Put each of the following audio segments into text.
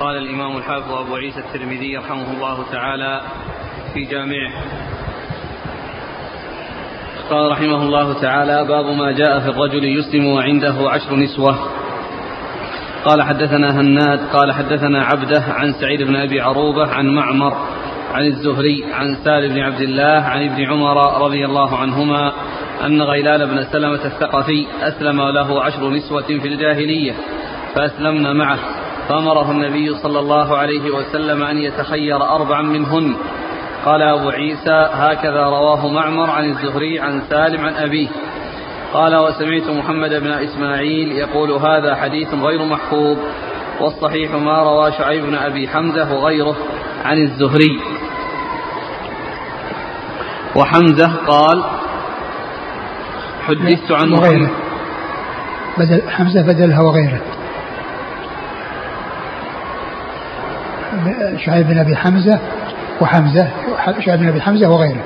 قال الإمام الحافظ أبو عيسى الترمذي رحمه الله تعالى في جامعه. قال رحمه الله تعالى باب ما جاء في الرجل يسلم وعنده عشر نسوة. قال حدثنا هناد قال حدثنا عبده عن سعيد بن أبي عروبة عن معمر عن الزهري عن سالم بن عبد الله عن ابن عمر رضي الله عنهما أن غيلان بن سلمة الثقفي أسلم له عشر نسوة في الجاهلية فأسلمن معه. فأمره النبي صلى الله عليه وسلم أن يتخير أربعا منهن. قال أبو عيسى هكذا رواه معمر عن الزهري عن سالم عن أبيه. قال وسمعت محمد بن إسماعيل يقول هذا حديث غير محفوظ والصحيح ما روى شعيب بن أبي حمزة وغيره عن الزهري. وحمزة قال حدثت عن وغيره. بدل حمزة بدلها وغيره. شعيب بن أبي حمزة وحمزة شعيب بن أبي حمزة وغيره.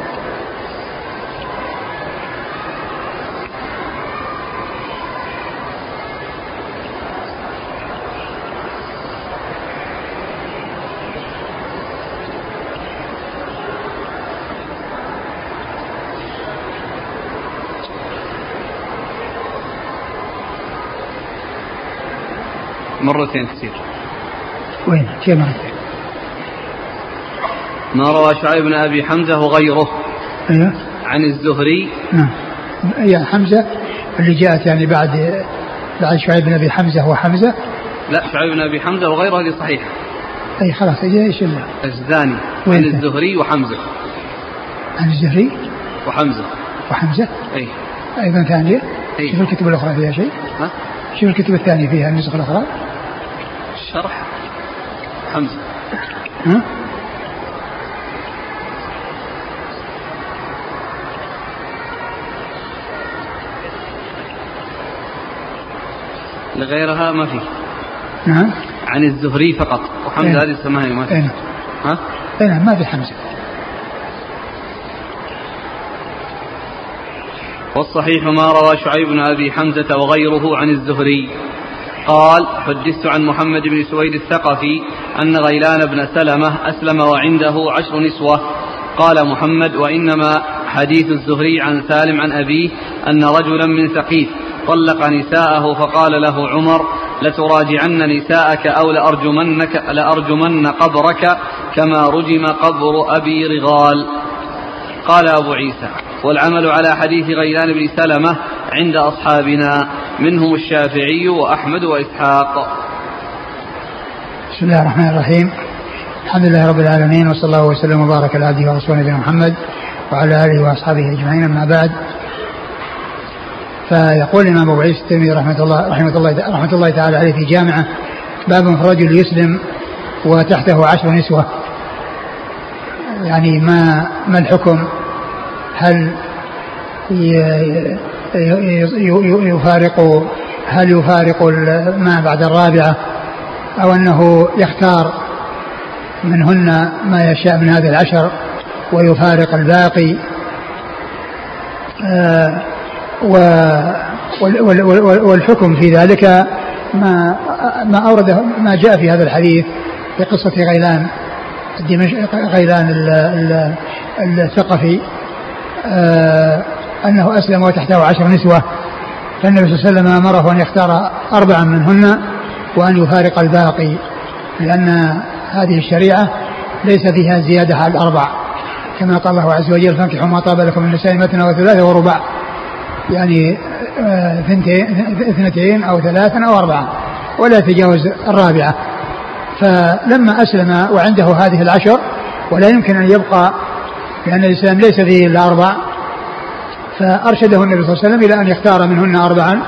مرتين كثير. وين؟ كيف مرتين؟ ما روى شعيب بن أبي حمزة وغيره. أيوه. عن الزهري. نعم. يا حمزة اللي جاءت يعني بعد بعد شعيب بن أبي حمزة وحمزة. لا شعيب بن أبي حمزة وغيره هذه صحيحة. أي خلاص إيش الزاني. عن الزهري وحمزة. عن الزهري وحمزة. وحمزة؟ أي. أيضا ثانية. أي. شوف الكتب الأخرى فيها شيء. ها؟ شوف الكتب الثانية فيها النسخ الأخرى. شرح. حمزة. ها؟ لغيرها ما في. نعم. عن الزهري فقط. وحمزة أين؟ هذه السماهي ما في. اين ها؟ اين ما في حمزة. والصحيح ما روى شعيب بن أبي حمزة وغيره عن الزهري. قال حدثت عن محمد بن سويد الثقفي أن غيلان بن سلمة أسلم وعنده عشر نسوة. قال محمد وإنما حديث الزهري عن سالم عن أبيه أن رجلا من ثقيف طلق نساءه فقال له عمر لتراجعن نساءك أو لأرجمنك لأرجمن قبرك كما رجم قبر أبي رغال. قال أبو عيسى والعمل على حديث غيلان بن سلمة عند أصحابنا منهم الشافعي وأحمد وإسحاق. بسم الله الرحمن الرحيم. الحمد لله رب العالمين وصلى الله وسلم وبارك على عبده ورسوله محمد وعلى آله وأصحابه أجمعين أما بعد. فيقول الإمام أبو عيسى الترمذي رحمة الله رحمة الله رحمة الله تعالى عليه في جامعة باب رجل يسلم وتحته عشر نسوة. يعني ما ما الحكم؟ هل يفارق هل يفارق ما بعد الرابعة؟ أو أنه يختار منهن ما يشاء من هذه العشر ويفارق الباقي؟ آه والحكم في ذلك ما ما اورده ما جاء في هذا الحديث في قصة غيلان غيلان الثقفي. آه أنه أسلم وتحته عشر نسوة. فالنبي صلى الله عليه وسلم أمره أن يختار أربعا منهن وأن يفارق الباقي لأن هذه الشريعة ليس فيها زيادة على الأربع. كما قال الله عز وجل فانكحوا ما طاب لكم من النساء مثنى وثلاثة ورباع. يعني اثنتين أو ثلاثا أو اربعه ولا يتجاوز الرابعة. فلما أسلم وعنده هذه العشر ولا يمكن أن يبقى لأن الإسلام ليس فيه إلا أربع فأرشده النبي صلى الله عليه وسلم إلى أن يختار منهن اربعا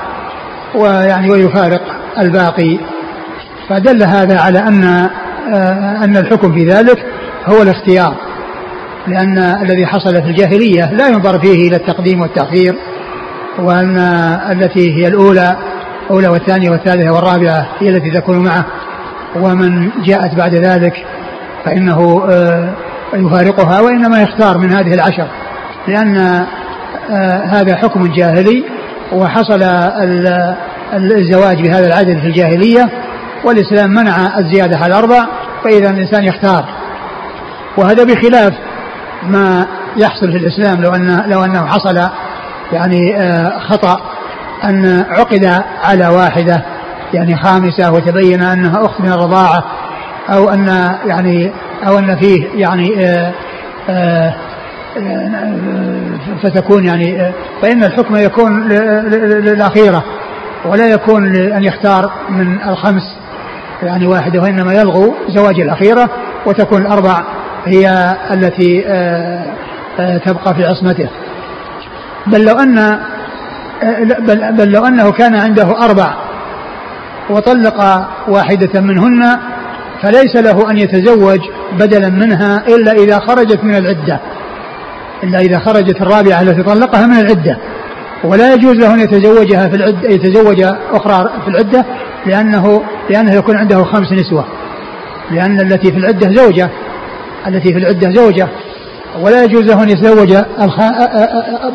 ويعني ويفارق الباقي. فدل هذا على أن أن الحكم في ذلك هو الاختيار لأن الذي حصل في الجاهلية لا ينظر فيه إلى التقديم والتأخير. وأن التي هي الأولى أولى والثانية والثالثة والرابعة هي التي تكون معه. ومن جاءت بعد ذلك فإنه يفارقها وإنما يختار من هذه العشر. لأن هذا حكم جاهلي وحصل الزواج بهذا العدد في الجاهلية والإسلام منع الزيادة على أربع فإذا الإنسان يختار. وهذا بخلاف ما يحصل في الإسلام لو أن لو أنه حصل يعني آه، خطأ أن عقد على واحدة يعني خامسة وتبين أنها أخت من الرضاعة أو أن يعني أو أن فيه يعني آه، آه، فتكون يعني فإن الحكم يكون للأخيرة ولا يكون لأن يختار من الخمس يعني واحدة وإنما يلغو زواج الأخيرة وتكون الأربع هي التي تبقى في عصمته. بل لو أن بل, بل لو أنه كان عنده أربع وطلق واحدة منهن فليس له أن يتزوج بدلا منها إلا إذا خرجت من العدة إلا إذا خرجت الرابعة التي طلقها من العدة. ولا يجوز له أن يتزوجها في العدة يتزوج أخرى في العدة لأنه لأنه يكون عنده خمس نسوة لأن التي في العدة زوجة التي في العدة زوجة. ولا يجوز له أن يتزوج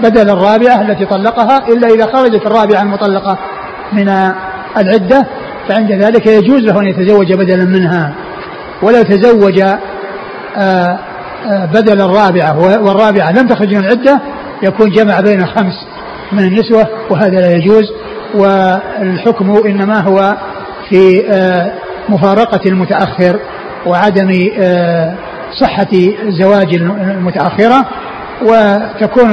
بدل الرابعة التي طلقها إلا إذا خرجت الرابعة المطلقة من العدة. فعند ذلك يجوز له أن يتزوج بدلا منها. ولو تزوج بدل الرابعة والرابعة لم تخرج من العدة يكون جمع بين خمس من النسوة وهذا لا يجوز. والحكم إنما هو في مفارقة المتأخر وعدم صحة زواج المتأخرة وتكون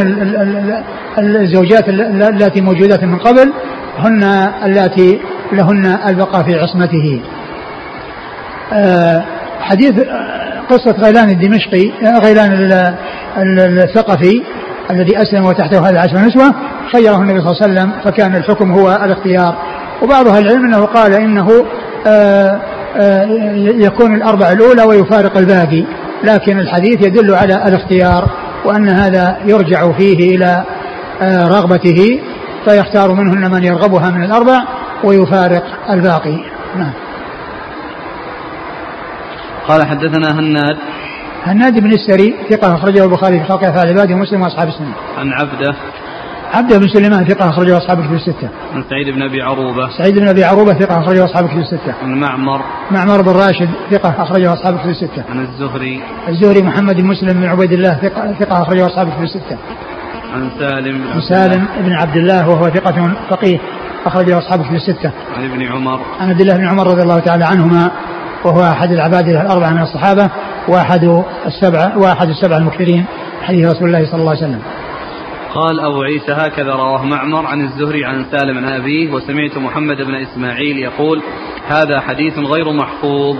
الزوجات اللاتي موجودات من قبل هن اللاتي لهن البقاء في عصمته. آه، حديث قصة غيلان الدمشقي آه، غيلان الثقفي الذي أسلم وتحته هذه عشر نسوة خيره النبي صلى الله عليه وسلم فكان الحكم هو الاختيار. وبعض أهل العلم أنه قال إنه آه، يكون الأربع الأولى ويفارق الباقي. لكن الحديث يدل على الاختيار وأن هذا يرجع فيه إلى آه، رغبته فيختار منهن من يرغبها من الأربع ويفارق الباقي. نعم. قال حدثنا هناد. هناد بن السري ثقة أخرجه البخاري في خلق أفعال عباده ومسلم وأصحاب السنة. عن عبده. عبد بن سليمان ثقة أخرجه أصحاب الكتب الستة. عن سعيد بن أبي عروبة. سعيد بن أبي عروبة ثقة أخرجه أصحاب الكتب الستة. عن معمر. معمر بن راشد ثقة أخرجه أصحاب الكتب الستة. عن الزهري. الزهري محمد بن مسلم بن عبيد الله ثقة, ثقة أخرجه أصحاب الكتب الستة. عن سالم بن سالم بن عبد الله وهو ثقة فقيه أخرجه أصحاب الكتب الستة. عن ابن عمر. عن عبد الله بن عمر رضي الله تعالى عنهما وهو أحد العباد الأربعة من الصحابة وأحد السبعة وأحد السبعة المكثرين حديث رسول الله صلى الله عليه وسلم. قال أبو عيسى هكذا رواه معمر عن الزهري عن سالم عن أبيه وسمعت محمد بن إسماعيل يقول هذا حديث غير محفوظ.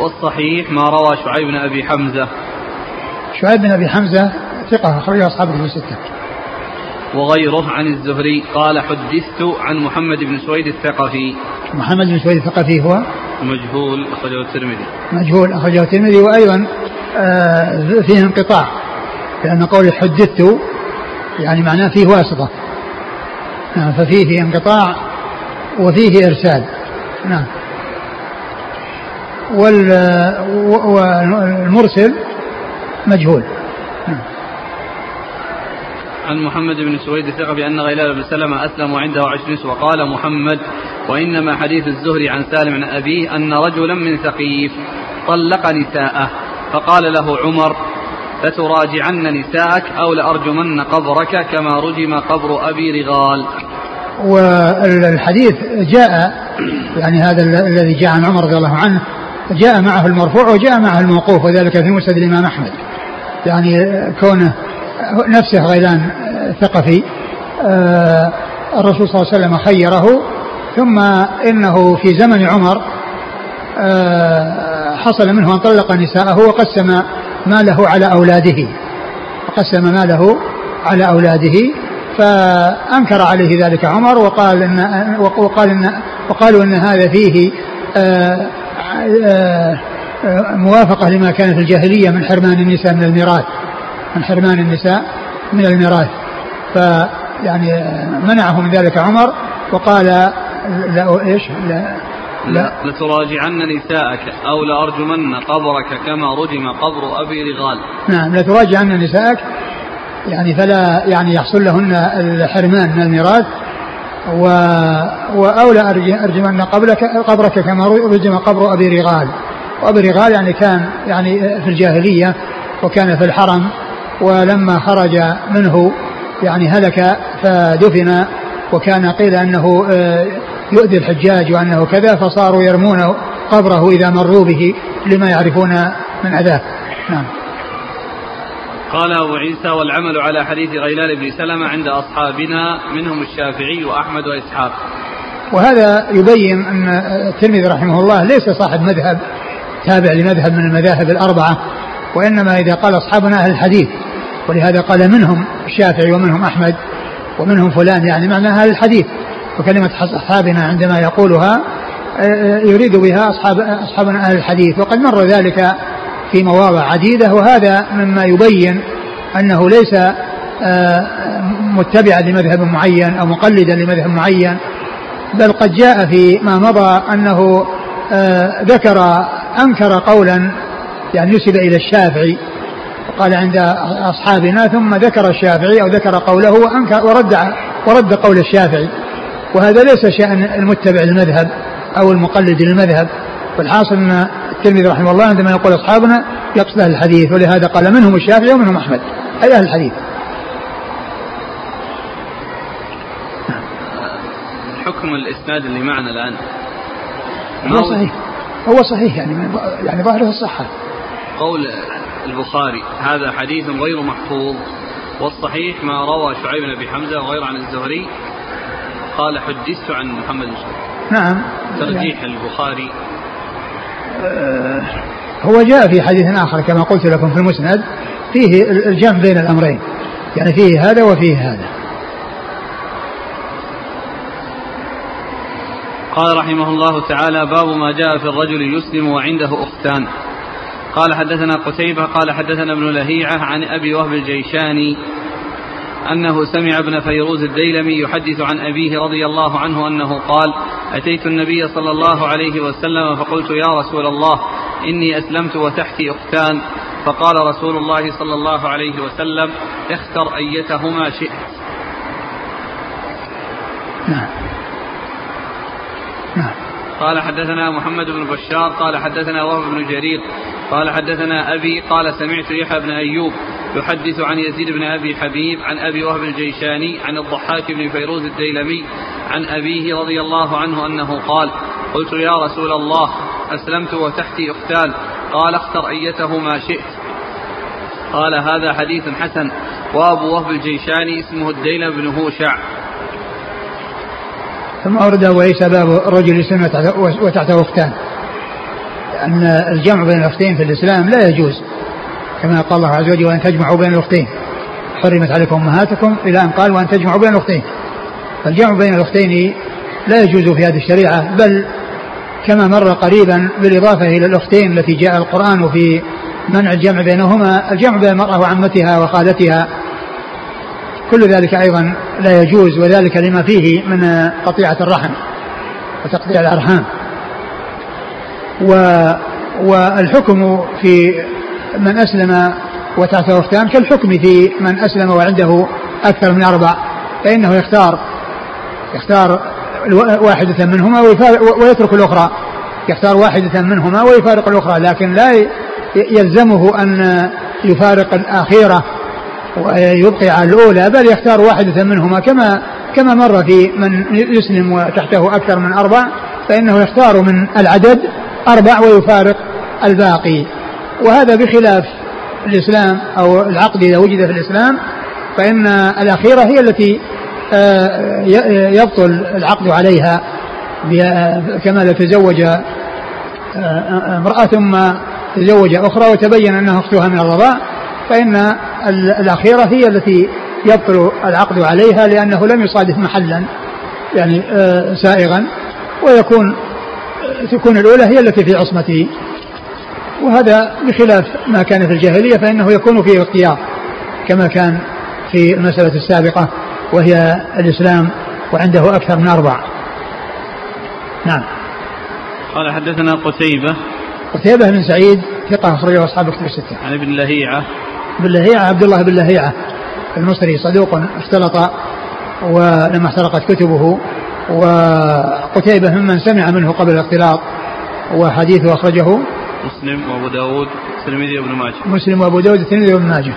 والصحيح ما روى شعيب بن أبي حمزة. شعيب بن أبي حمزة ثقة أخرجه أصحاب الكتب الستة. وغيره عن الزهري قال حدثت عن محمد بن سويد الثقفي. محمد بن سويد الثقفي هو؟ مجهول أخرجه الترمذي. مجهول أخرجه الترمذي وأيضا آه، فيه انقطاع لأن قول حدثت يعني معناه فيه واسطة. نعم ففيه انقطاع وفيه إرسال نعم. والمرسل مجهول. نعم. عن محمد بن سويد ثقة بأن غيلان بن سلمة أسلم وعنده عشر نسوة وقال محمد وإنما حديث الزهري عن سالم عن أبيه أن رجلا من ثقيف طلق نساءه فقال له عمر لتراجعن نساءك أو لأرجمن قبرك كما رجم قبر أبي رغال. والحديث جاء يعني هذا الذي جاء عن عمر رضي الله عنه جاء معه المرفوع وجاء معه الموقوف وذلك في مسند الإمام أحمد. يعني كونه نفسه غيلان ثقفي آه، الرسول صلى الله عليه وسلم خيره ثم إنه في زمن عمر آه، حصل منه ان طلق نساءه وقسم ماله على أولاده. قسم ماله على أولاده فأنكر عليه ذلك عمر وقال إن وقال إن وقالوا إن هذا فيه آه، آآ آه، موافقة لما كان في الجاهلية من حرمان النساء من الميراث. من حرمان النساء من الميراث. فيعني منعه من ذلك عمر وقال لا إيش؟ لا لا. لتراجعن نساءك أو لأرجمن قبرك كما رجم قبر أبي رغال. نعم لتراجعن نساءك يعني فلا يعني يحصل لهن الحرمان من الميراث و وأولى أرجمن قبلك قبرك كما رجم قبر أبي رغال. وأبي رغال يعني كان يعني في الجاهلية وكان في الحرم ولما خرج منه يعني هلك فدفن وكان قيل أنه آه، يؤذي الحجاج وأنه كذا فصاروا يرمون قبره إذا مروا به لما يعرفون من عذاب. نعم. قال أبو عيسى والعمل على حديث غيلان بن سلمة عند أصحابنا منهم الشافعي وأحمد وإسحاق. وهذا يبين أن الترمذي رحمه الله ليس صاحب مذهب تابع لمذهب من المذاهب الأربعة وإنما إذا قال أصحابنا أهل الحديث ولهذا قال منهم الشافعي ومنهم أحمد ومنهم فلان يعني معنى أهل الحديث. وكلمة أصحابنا عندما يقولها يريد بها أصحاب أصحابنا أهل الحديث. وقد مر ذلك في مواضع عديدة وهذا مما يبين أنه ليس آه، متبعا لمذهب معين أو مقلدا لمذهب معين بل قد جاء في ما مضى أنه آه، ذكر أنكر قولا يعني نسب إلى الشافعي قال عند أصحابنا ثم ذكر الشافعي أو ذكر قوله وأنكر ورد ورد قول الشافعي. وهذا ليس شأن المتبع للمذهب أو المقلد للمذهب. والحاصل أن الترمذي رحمه الله عندما يقول أصحابنا يقصد أهل الحديث ولهذا قال منهم الشافعي ومنهم أحمد. أي أهل الحديث؟ حكم الإسناد اللي معنا الآن. هو صحيح. هو صحيح يعني يعني ظاهرة الصحة. قول البخاري هذا حديث غير محفوظ. والصحيح ما روى شعيب بن أبي حمزة وغير عن الزهري قال حدثت عن محمد. نعم. ترجيح البخاري. آه، هو جاء في حديث آخر كما قلت لكم في المسند فيه الجمع بين الأمرين. يعني فيه هذا وفيه هذا. قال رحمه الله تعالى باب ما جاء في الرجل يسلم وعنده أختان. قال حدثنا قتيبة قال حدثنا ابن لهيعة عن أبي وهب الجيشاني أنه سمع ابن فيروز الديلمي يحدث عن أبيه رضي الله عنه أنه قال أتيت النبي صلى الله عليه وسلم فقلت يا رسول الله إني أسلمت وتحتي أختان. فقال رسول الله صلى الله عليه وسلم اختر أيتهما شئت. نعم. نعم. قال حدثنا محمد بن بشار قال حدثنا وهب بن جرير قال حدثنا أبي قال سمعت يحيى بن أيوب يحدث عن يزيد بن أبي حبيب عن أبي وهب الجيشاني عن الضحاك بن فيروز الديلمي عن أبيه رضي الله عنه أنه قال قلت يا رسول الله أسلمت وتحتي أختان قال اختر أيتهما شئت. قال هذا حديث حسن. وأبو وهب الجيشاني اسمه الديلم بن هوشع. ثم أورد عيسى باب الرجل يسلم وتحته أختان أن الجمع بين الأختين في الإسلام لا يجوز. كما قال الله عز وجل وأن تجمعوا بين الأختين حرمت عليكم أمهاتكم إلى أن قال وأن تجمعوا بين الأختين فالجمع بين الأختين لا يجوز في هذه الشريعة بل كما مر قريبا بالإضافة إلى الأختين التي جاء القرآن في منع الجمع بينهما الجمع بين المرأة وعمتها وخالتها. كل ذلك أيضا لا يجوز وذلك لما فيه من قطيعة الرحم وتقطيع الأرحام. و والحكم في من أسلم وتحته أختان كالحكم في من أسلم وعنده أكثر من أربع فإنه يختار يختار واحدة منهما ويترك الأخرى يختار واحدة منهما ويفارق الأخرى لكن لا يلزمه أن يفارق الأخيرة ويبقي على الأولى بل يختار واحدة منهما كما كما مر في من يسلم وتحته أكثر من أربع فإنه يختار من العدد أربع ويفارق الباقي. وهذا بخلاف الإسلام أو العقد إذا وجد في الإسلام فإن الأخيرة هي التي آه، يبطل العقد عليها كما لو تزوج آه، آه، امرأة ثم تزوج أخرى وتبين أنها أختها من الرضاع فإن الأخيرة هي التي يبطل العقد عليها لأنه لم يصادف محلا يعني سائغا ويكون تكون الأولى هي التي في عصمته. وهذا بخلاف ما كان في الجاهلية فإنه يكون فيه اختيار كما كان في المسألة السابقة وهي الإسلام وعنده أكثر من أربع نعم. قال حدثنا قتيبة. قتيبة بن سعيد ثقة أخرجه أصحاب كتب الستة. عن ابن لهيعة. بن لهيعة عبد الله بن لهيعة المصري صدوق اختلط ولما احترقت كتبه. وقتيبة ممن سمع منه قبل الاختلاط وحديثه أخرجه. مسلم وأبو داود الترمذي وابن ماجه. مسلم وأبو داود الترمذي وابن ماجه.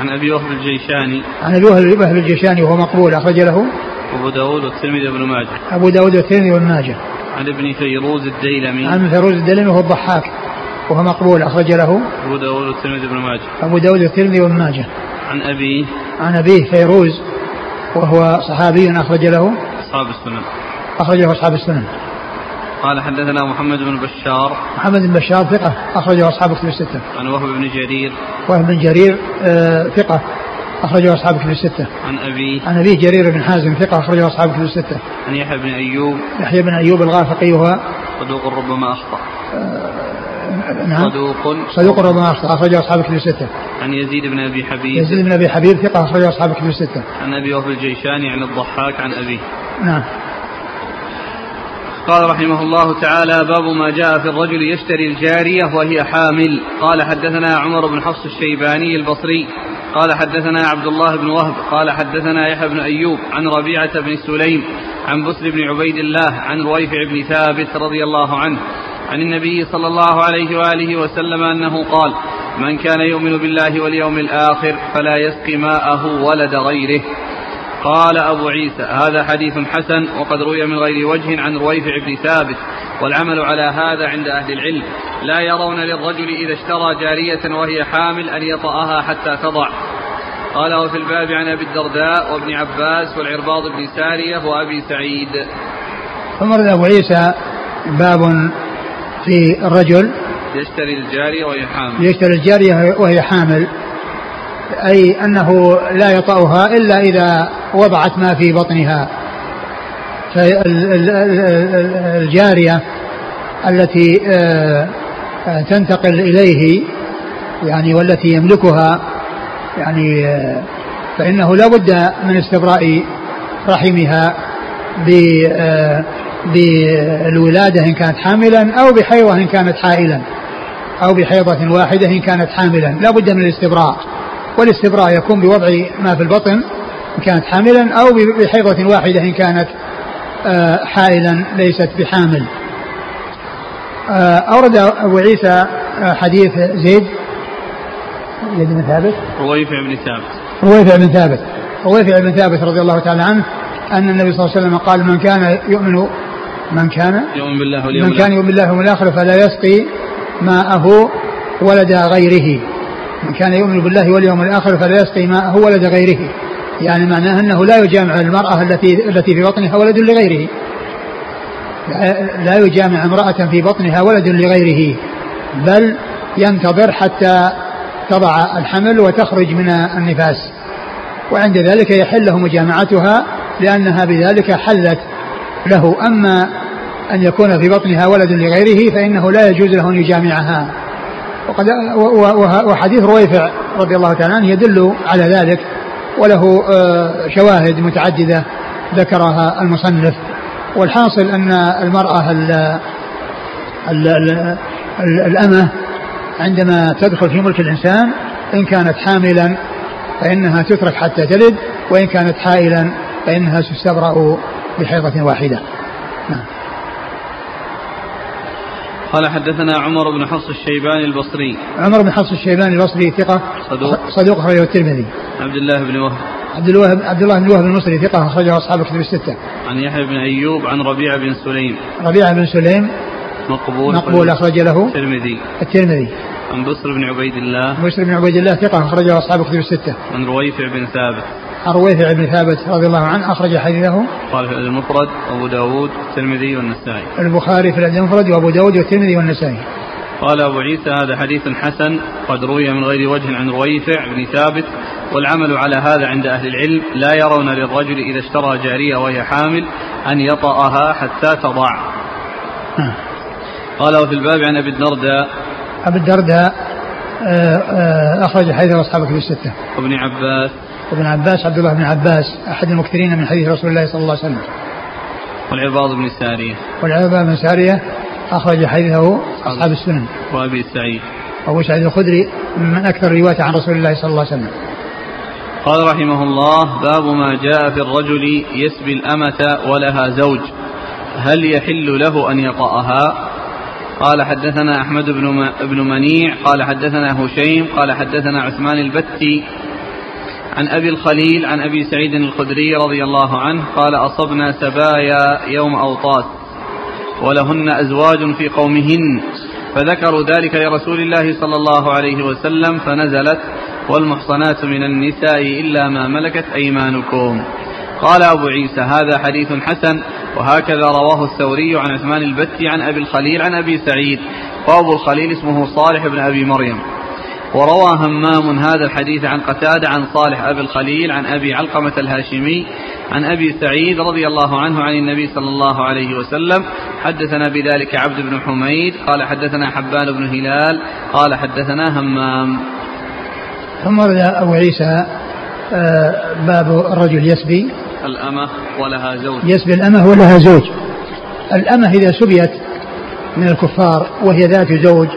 عن أبي وهب الجيشاني. عن أبي وهب الجيشاني وهو مقبول أخرج له. أبو داود والترمذي وابن ماجه. أبو داود والترمذي وابن ماجه. عن ابن فيروز الديلمي. عن فيروز الديلمي وهو الضحاك وهو مقبول أخرج له. أبو داود والترمذي وابن ماجه. أبو داود والترمذي وابن ماجه. عن أبيه عن أبيه فيروز وهو صحابي أخرج له. أصحاب السنن. أخرجه أصحاب السنن. قال حدثنا محمد بن بشار. محمد بن بشار ثقة أخرجه أصحاب كتب الستة. عن وهب بن جرير. وهب بن جرير آه ثقة أخرجه أصحاب كتب الستة. عن أبيه عن أبيه جرير بن حازم ثقة أخرجه أصحاب كتب الستة. عن يحيى بن أيوب. يحيى بن أيوب الغافقي وهو صدوق ربما أخطأ. آه نعم. صدوق. صدوق ربما أخطأ أخرجه أصحاب كتب الستة. عن يزيد بن أبي حبيب. يزيد بن أبي حبيب ثقة أخرجه أصحاب كتب الستة. عن أبي وهب الجيشاني عن الضحاك عن أبيه. نعم. قال رحمه الله تعالى باب ما جاء في الرجل يشتري الجارية وهي حامل. قال حدثنا عمر بن حفص الشيباني البصري. قال حدثنا عبد الله بن وهب. قال حدثنا يحيى بن أيوب عن ربيعة بن سليم عن بسر بن عبيد الله عن رويفع بن ثابت رضي الله عنه عن النبي صلى الله عليه وآله وسلم أنه قال من كان يؤمن بالله واليوم الآخر فلا يسقي ماءه ولد غيره. قال أبو عيسى هذا حديث حسن وقد روي من غير وجه عن رويفع بن ثابت والعمل على هذا عند أهل العلم. لا يرون للرجل إذا اشترى جارية وهي حامل أن يطأها حتى تضع. قال وفي الباب عن أبي الدرداء وابن عباس والعرباض بن سارية وأبي سعيد. ثم أبو عيسى باب في الرجل يشتري الجارية وهي حامل. يشتري الجارية وهي حامل. أي أنه لا يطأها إلا إذا وضعت ما في بطنها. فالجارية التي آه، آه، تنتقل إليه يعني والتي يملكها يعني آه، فإنه لا بد من استبراء رحمها بالولادة إن كانت حاملا أو بحيضة إن كانت حائلا أو بحيضة واحدة إن كانت حاملا. لا بد من الاستبراء. والاستبراء يكون بوضع ما في البطن إن كانت حاملا أو بحيضة واحدة إن كانت آه، حائلا ليست بحامل. آه، أورد أبو عيسى آه، حديث زيد. زيد بن ثابت. رويفع بن ثابت. رويفع بن ثابت. رويفع بن ثابت رضي الله تعالى عنه أن النبي صلى الله عليه وسلم قال من كان يؤمن من كان؟ يؤمن بالله واليوم من كان يؤمن بالله واليوم الآخر فلا يسقي ماءه ولد غيره. من كان يؤمن بالله واليوم الآخر فلا يسقي ماءه ولد غيره. يعني معناه أنه لا يجامع المرأة التي التي في بطنها ولد لغيره. لا يجامع امرأة في بطنها ولد لغيره. بل ينتظر حتى تضع الحمل وتخرج من النفاس. وعند ذلك يحل له مجامعتها لأنها بذلك حلت له. أما أن يكون في بطنها ولد لغيره فإنه لا يجوز له أن يجامعها. وقد وحديث رويفع رضي الله تعالى عنه يدل على ذلك وله آه، شواهد متعددة ذكرها المصنف. والحاصل أن المرأة ال ال ال الأمة عندما تدخل في ملك الإنسان إن كانت حاملا فإنها تترك حتى تلد وإن كانت حائلا فإنها تستبرأ بحيضة واحدة. نعم. قال حدثنا عمر بن حفص الشيباني البصري عمر بن حفص الشيباني البصري ثقة صدوق صدوق أخرجه الترمذي عبد الله بن وهب عبد الوهاب عبد الله بن وهب المصري ثقة أخرجه أصحاب الكتب الستة. عن يحيى بن أيوب عن ربيعة بن سليم. ربيعة بن سليم مقبول مقبول أخرج له الترمذي. الترمذي. عن بصر بن عبيد الله. بصر بن عبيد الله ثقة أخرجه أصحاب الكتب الستة. عن رويفع بن ثابت. عن رويفع بن ثابت رضي الله عنه أخرج حديثه. قال في المفرد أبو داود الترمذي والنسائي. البخاري في المفرد وأبو داود والترمذي والنسائي. قال أبو عيسى هذا حديث حسن قد روي من غير وجه عن رويفع بن ثابت والعمل على هذا عند أهل العلم لا يرون للرجل إذا اشترى جارية وهي حامل أن يطأها حتى تضع قال وفي الباب عن أبي الدرداء أبي الدرداء آه، آه، أخرج حديث أصحابك في الستة. وابن عباس. وابن عباس عبد الله بن عباس أحد المكثرين من حديث رسول الله صلى الله عليه وسلم. والعباض بن سارية. والعباض بن سارية أخرج حديثه أصحاب السنن. وأبي سعيد. أبو سعيد الخدري من أكثر رواية عن رسول الله صلى الله عليه وسلم. قال رحمه الله باب ما جاء في الرجل يسبي الأمة ولها زوج. هل يحل له أن يطأها؟ قال حدثنا أحمد بن بن منيع قال حدثنا هشيم قال حدثنا عثمان البتي عن أبي الخليل عن أبي سعيد الخدري رضي الله عنه قال أصبنا سبايا يوم أوطاس ولهن أزواج في قومهن فذكروا ذلك لرسول الله صلى الله عليه وسلم فنزلت والمحصنات من النساء إلا ما ملكت أيمانكم. قال أبو عيسى هذا حديث حسن وهكذا رواه الثوري عن عثمان البتي عن أبي الخليل عن أبي سعيد. وأبو الخليل اسمه صالح بن أبي مريم. وروى همام هذا الحديث عن قتادة عن صالح أبي الخليل عن أبي علقمة الهاشمي عن أبي سعيد رضي الله عنه عن النبي صلى الله عليه وسلم. حدثنا بذلك عبد بن حميد قال حدثنا حبان بن هلال قال حدثنا همام. ثم أبو عيسى آه، باب الرجل يسبي. الأمة ولها زوج. يسبي الأمة ولها زوج. الأمة إذا سبيت من الكفار وهي ذات زوج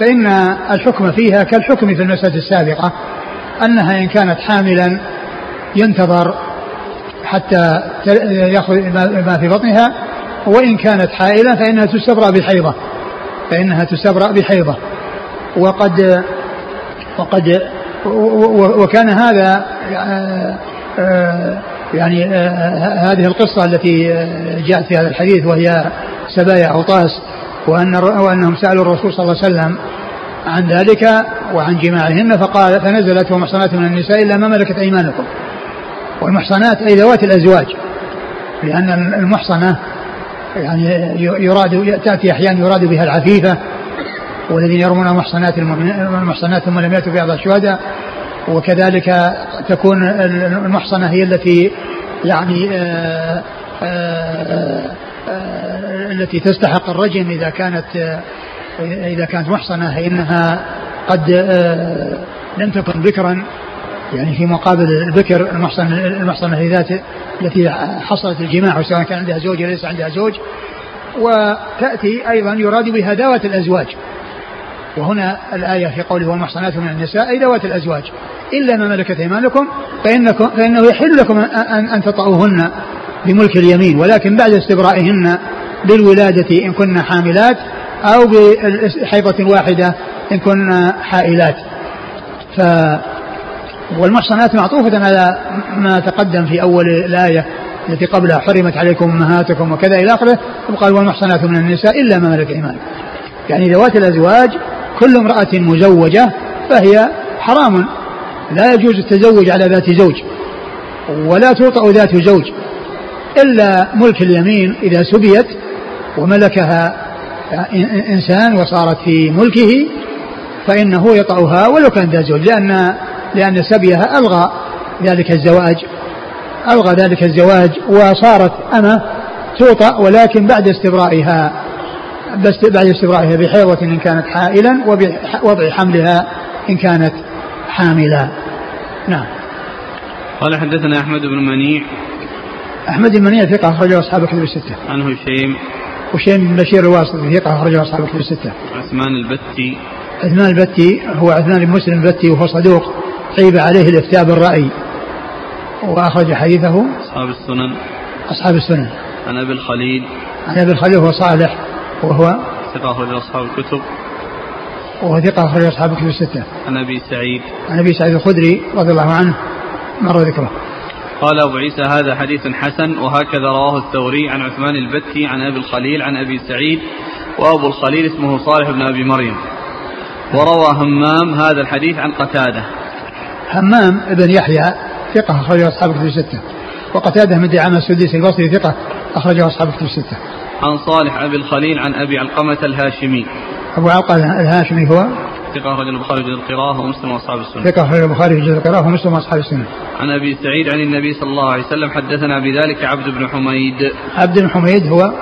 فإن الحكم فيها كالحكم في المسألة السابقة أنها إن كانت حاملا ينتظر حتى يأخذ ما في بطنها وإن كانت حائلة فإنها تستبرأ بحيضة. فإنها تستبرأ بحيضة. وقد وقد وكان هذا آه، آه، يعني آه، هذه القصة التي جاءت في هذا الحديث وهي سبايا أوطاس وأن وأنهم سألوا الرسول صلى الله عليه وسلم عن ذلك وعن جماعهن فقال فنزلت ومحصنات من النساء إلا ما ملكت أيمانكم. والمحصنات أي ذوات الأزواج لأن المحصنة يعني يراد تأتي أحيانا يراد بها العفيفة والذين يرمون المحصنات المحصنات ثم لم يأتوا بأرض الشهداء وكذلك تكون المحصنة هي التي يعني آآ آه، آآ آه، آه، التي تستحق الرجم إذا كانت إذا كانت محصنة فإنها قد لم تكن بكرا يعني في مقابل البكر المحصنة المحصنة ذات التي حصلت الجماع سواء كان عندها زوج أو ليس عندها زوج. وتأتي أيضا يراد بها ذوات الأزواج. وهنا الآية في قوله والمحصنات من النساء أي ذوات الأزواج. إلا ما ملكت أيمانكم فإنكم فإنه يحل لكم أن, أن تطأوهن بملك اليمين ولكن بعد استبرائهن بالولادة إن كن حاملات أو بحيضة واحدة إن كن حائلات. ف والمحصنات معطوفة على ما تقدم في أول الآية التي قبلها حرمت عليكم أمهاتكم وكذا إلى آخره وقال والمحصنات من النساء إلا ما ملك إيمان يعني ذوات الأزواج كل امرأة مزوجة فهي حرام. لا يجوز التزوج على ذات زوج ولا توطأ ذات زوج إلا ملك اليمين إذا سبيت وملكها إنسان وصارت في ملكه فإنه يطأها ولو كان ذات زوج لأن لأن سبيها ألغى ذلك الزواج ألغى ذلك الزواج وصارت أمة توطأ ولكن بعد استبرائها. بس بعد استبرائها بحيضة إن كانت حائلا وبوضع حملها إن كانت حاملا. نعم. قال حدثنا أحمد بن منيع. أحمد بن منيع ثقة أخرجه أصحاب الكتب الستة. عن هشيم هشيم بن بشير الواسطي ثقة أخرجه أصحاب الكتب الستة. عثمان البتي. عثمان البتي هو عثمان بن مسلم البتي وهو صدوق. عيب عليه الافتاء بالرأي وأخرج حديثه أصحاب السنن. أصحاب السنن. عن أبي الخليل. عن أبي الخليل هو صالح. وهو ثقة أخرج أصحاب الكتب. وهو ثقة أخرج أصحاب الكتب الستة. عن أبي سعيد. عن أبي سعيد الخدري رضي الله عنه مر ذكره. قال أبو عيسى هذا حديث حسن وهكذا رواه الثوري عن عثمان البتي عن أبي الخليل عن أبي سعيد وأبو الخليل اسمه صالح بن أبي مريم. وروى همام هذا الحديث عن قتادة. همام بن يحيى ثقة أخرجه أصحاب الكتب الستة. وقتادة من دعامة السديسي البصري ثقة أخرجه أصحاب الكتب الستة. عن صالح أبي الخليل عن أبي علقمة الهاشمي أبو علقمة الهاشمي هو ثقة أخرج البخاري في القراءة ومسلم وأصحاب السنة. ثقة أخرج البخاري في القراءة ومسلم وأصحاب السنة. عن أبي سعيد عن النبي صلى الله عليه وسلم حدثنا بذلك عبد بن حميد. عبد بن حميد هو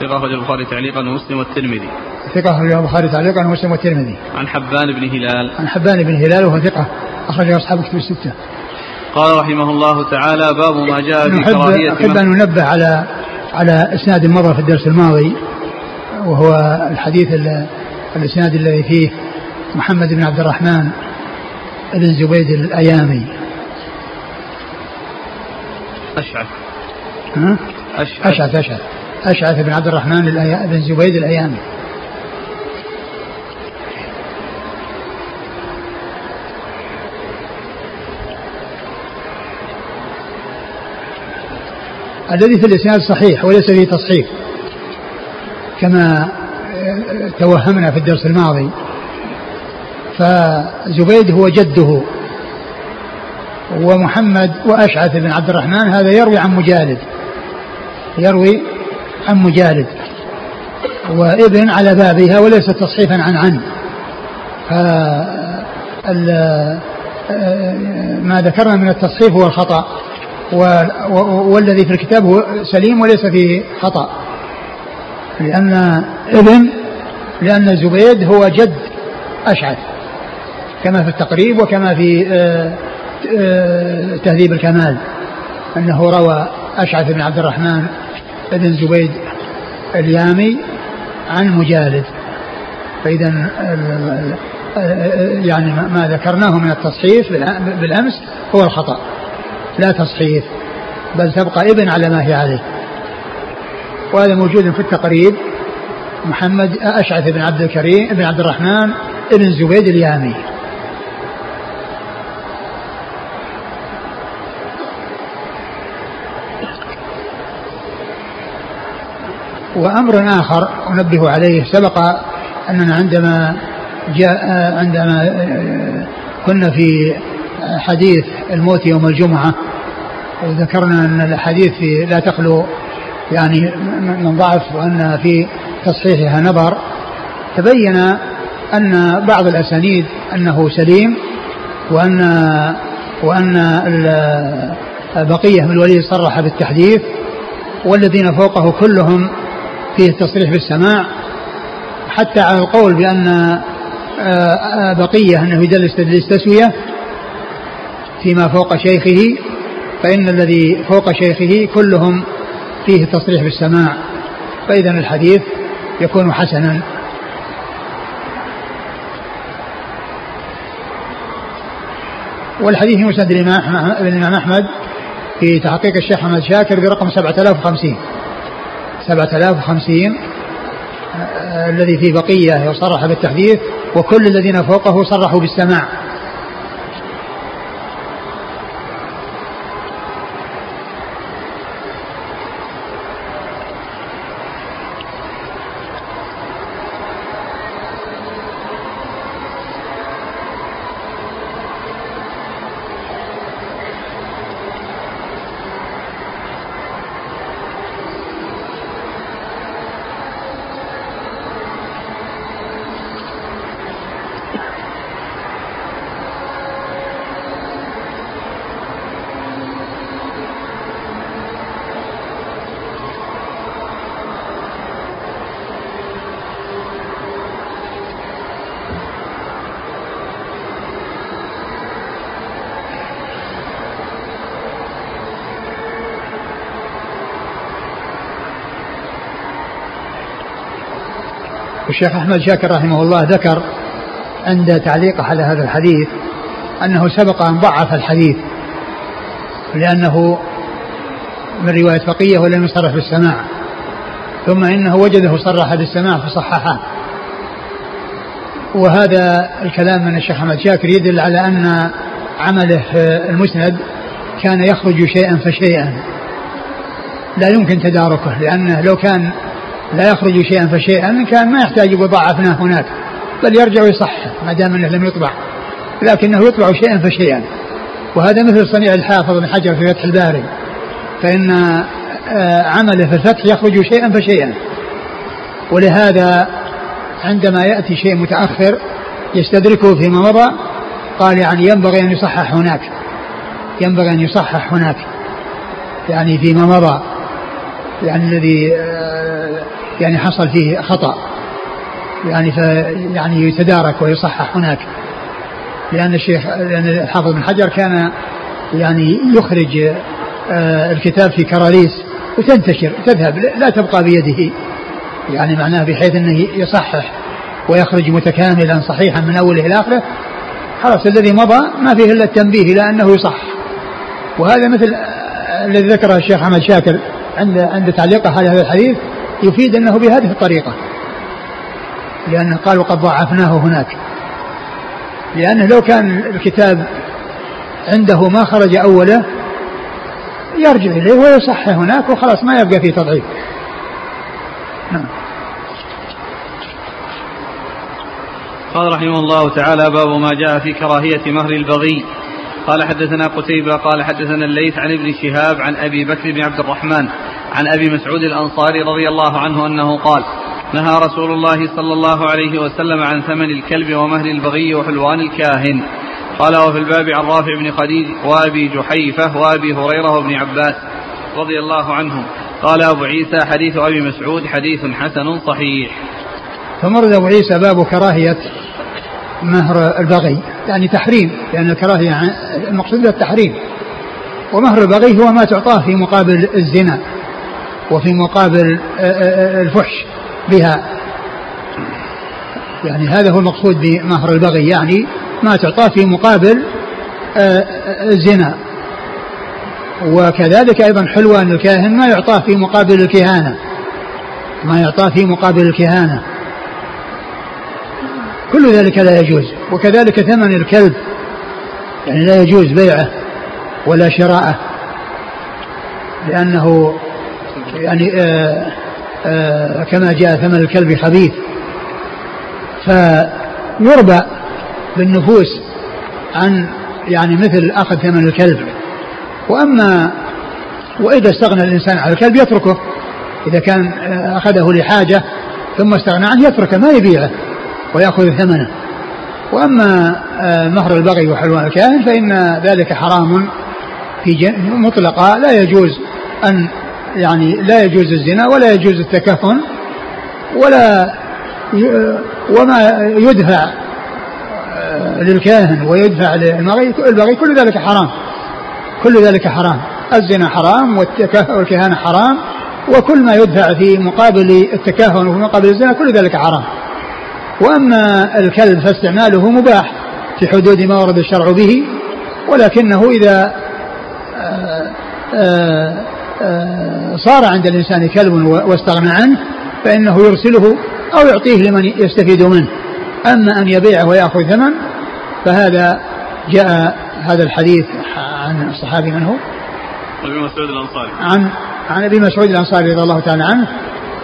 ثقة أخرج البخاري تعليقا ومسلم والترمذي. ثقة أخرج البخاري تعليقا ومسلم والترمذي. عن حبان بن هلال. عن حبان بن هلال وهو ثقة أخرج أصحاب الكتب الستة. قال رحمه الله تعالى باب ما جاء في كراهية أحب أن ننبه على على إسناد مضى في الدرس الماضي وهو الحديث الإسناد الذي فيه محمد بن عبد الرحمن بن زبيد الأيامي. أشعث. أشعث. أشعث أشعث. بن عبد الرحمن بن زبيد الأيامي. الذي في الإسناد صحيح وليس فيه تصحيح كما توهمنا في الدرس الماضي. فزبيد هو جده ومحمد وأشعث بن عبد الرحمن هذا يروي عن مجالد يروي عن مجالد وابن على بابها وليس تصحيفا عن عن. ما ذكرنا من التصحيف هو الخطأ. والذي في الكتاب هو سليم وليس فيه خطأ. لأن ابن لأن زبيد هو جد أشعث كما في التقريب وكما في آه، آه، تهذيب الكمال. أنه روى أشعث بن عبد الرحمن بن زبيد اليامي عن مجالد. فإذا يعني ما ذكرناه من التصحيف بالأمس هو الخطأ. لا تصحيف بل تبقى ابن على ما هي عليه. وهذا موجود في التقريب. محمد أشعث بن عبد الكريم بن عبد الرحمن بن زبيد اليامي. وأمر آخر أنبه عليه سبق أننا عندما جاء عندما كنا في حديث الموت يوم الجمعة. وذكرنا أن الأحاديث لا تخلو يعني من ضعف وأن في تصحيحها نظر تبين أن بعض الأسانيد أنه سليم وأن وأن بقية من الوليد صرح بالتحديث والذين فوقه كلهم فيه التصريح بالسماع. حتى على القول بأن آه، آه، بقية أنه يدلس تدليس تسوية فيما فوق شيخه فإن الذي فوق شيخه كلهم فيه التصريح بالسماع فإذا الحديث يكون حسنا. والحديث مسند الإمام أحمد في تحقيق الشيخ محمد شاكر برقم 7050 7050 الذي في بقية يصرح بالتحديث وكل الذين فوقه صرحوا بالسماع. والشيخ أحمد شاكر رحمه الله ذكر عند تعليقه على هذا الحديث أنه سبق أن ضعف الحديث لأنه من رواية بقية ولم يصرح بالسماع ثم إنه وجده صرح بالسماع فصححه. وهذا الكلام من الشيخ أحمد شاكر يدل على أن عمله المسند كان يخرج شيئا فشيئا. لا يمكن تداركه لأنه لو كان لا يخرج شيئا فشيئا كان ما يحتاج يقول ضعفناه هناك بل يرجع ويصحح ما دام إنه لم يطبع. لكنه يطبع شيئا فشيئا. وهذا مثل صنيع الحافظ بن حجر في فتح الباري. فإن آه، عمله في الفتح يخرج شيئا فشيئا. ولهذا عندما يأتي شيء متأخر يستدركه فيما مضى قال يعني ينبغي أن يصحح هناك. ينبغي أن يصحح هناك. يعني فيما مضى. يعني الذي آه، يعني حصل فيه خطأ. يعني ف يعني يتدارك ويصحح هناك. لأن الشيخ لأن الحافظ بن حجر كان يعني يخرج آه، الكتاب في كراريس وتنتشر تذهب لا تبقى بيده. يعني معناه بحيث إنه يصحح ويخرج متكاملا صحيحا من أوله إلى آخره. خلاص الذي مضى ما فيه إلا التنبيه إلى أنه يصح وهذا مثل الذي ذكره الشيخ أحمد شاكر. عند عند تعليقه على هذا الحديث يفيد أنه بهذه الطريقة. لأنه قال وقد ضاعفناه هناك. لأنه لو كان الكتاب عنده ما خرج أوله يرجع إليه ويصحح هناك وخلاص ما يبقى فيه تضعيف. نعم. قال رحمه الله تعالى باب ما جاء في كراهية مهر البغي. قال حدثنا قتيبة قال حدثنا الليث عن ابن شهاب عن أبي بكر بن عبد الرحمن عن أبي مسعود الأنصاري رضي الله عنه أنه قال نهى رسول الله صلى الله عليه وسلم عن ثمن الكلب ومهر البغي وحلوان الكاهن. قال وفي الباب عن رافع بن خديج وأبي جحيفة وأبي هريرة وابن عباس رضي الله عنهم. قال أبو عيسى حديث أبي مسعود حديث حسن صحيح. فمرد أبو عيسى باب كراهية مهر البغي. يعني تحريم لأن الكراهية المقصود بها التحريم. ومهر البغي هو ما تعطاه في مقابل الزنا وفي مقابل الفحش بها. يعني هذا هو المقصود بمهر البغي يعني ما تعطى في مقابل آه، الزنا. وكذلك أيضا حلوان الكاهن ما يعطاه في مقابل الكهانة. ما يعطاه في مقابل الكهانة. كل ذلك لا يجوز. وكذلك ثمن الكلب. يعني لا يجوز بيعه ولا شراءه. لأنه يعني آه آه كما جاء ثمن الكلب خبيث فيربى بالنفوس عن يعني مثل أخذ ثمن الكلب. وأما وإذا استغنى الإنسان عن الكلب يتركه. إذا كان آه، أخذه لحاجة ثم استغنى عنه يتركه ما يبيعه ويأخذ ثمنه. وأما آه، مهر البغي وحلوان الكاهن فإن ذلك حرام في مطلقة لا يجوز أن يعني لا يجوز الزنا ولا يجوز التكفن ولا وما يدفع آه، للكاهن ويدفع للبغي كل ذلك حرام كل ذلك حرام. الزنا حرام والكهانة حرام وكل ما يدفع في مقابل التكهن وفي مقابل الزنا كل ذلك حرام. وأما الكلب فاستعماله مباح في حدود ما ورد الشرع به ولكنه إذا آه، آه، آه، صار عند الإنسان كلب واستغنى عنه فإنه يرسله أو يعطيه لمن يستفيد منه. أما أن يبيعه ويأخذ ثمن فهذا جاء هذا الحديث عن الصحابي من هو؟ أبي مسعود الأنصاري. عن عن أبي مسعود الأنصاري رضي الله تعالى عنه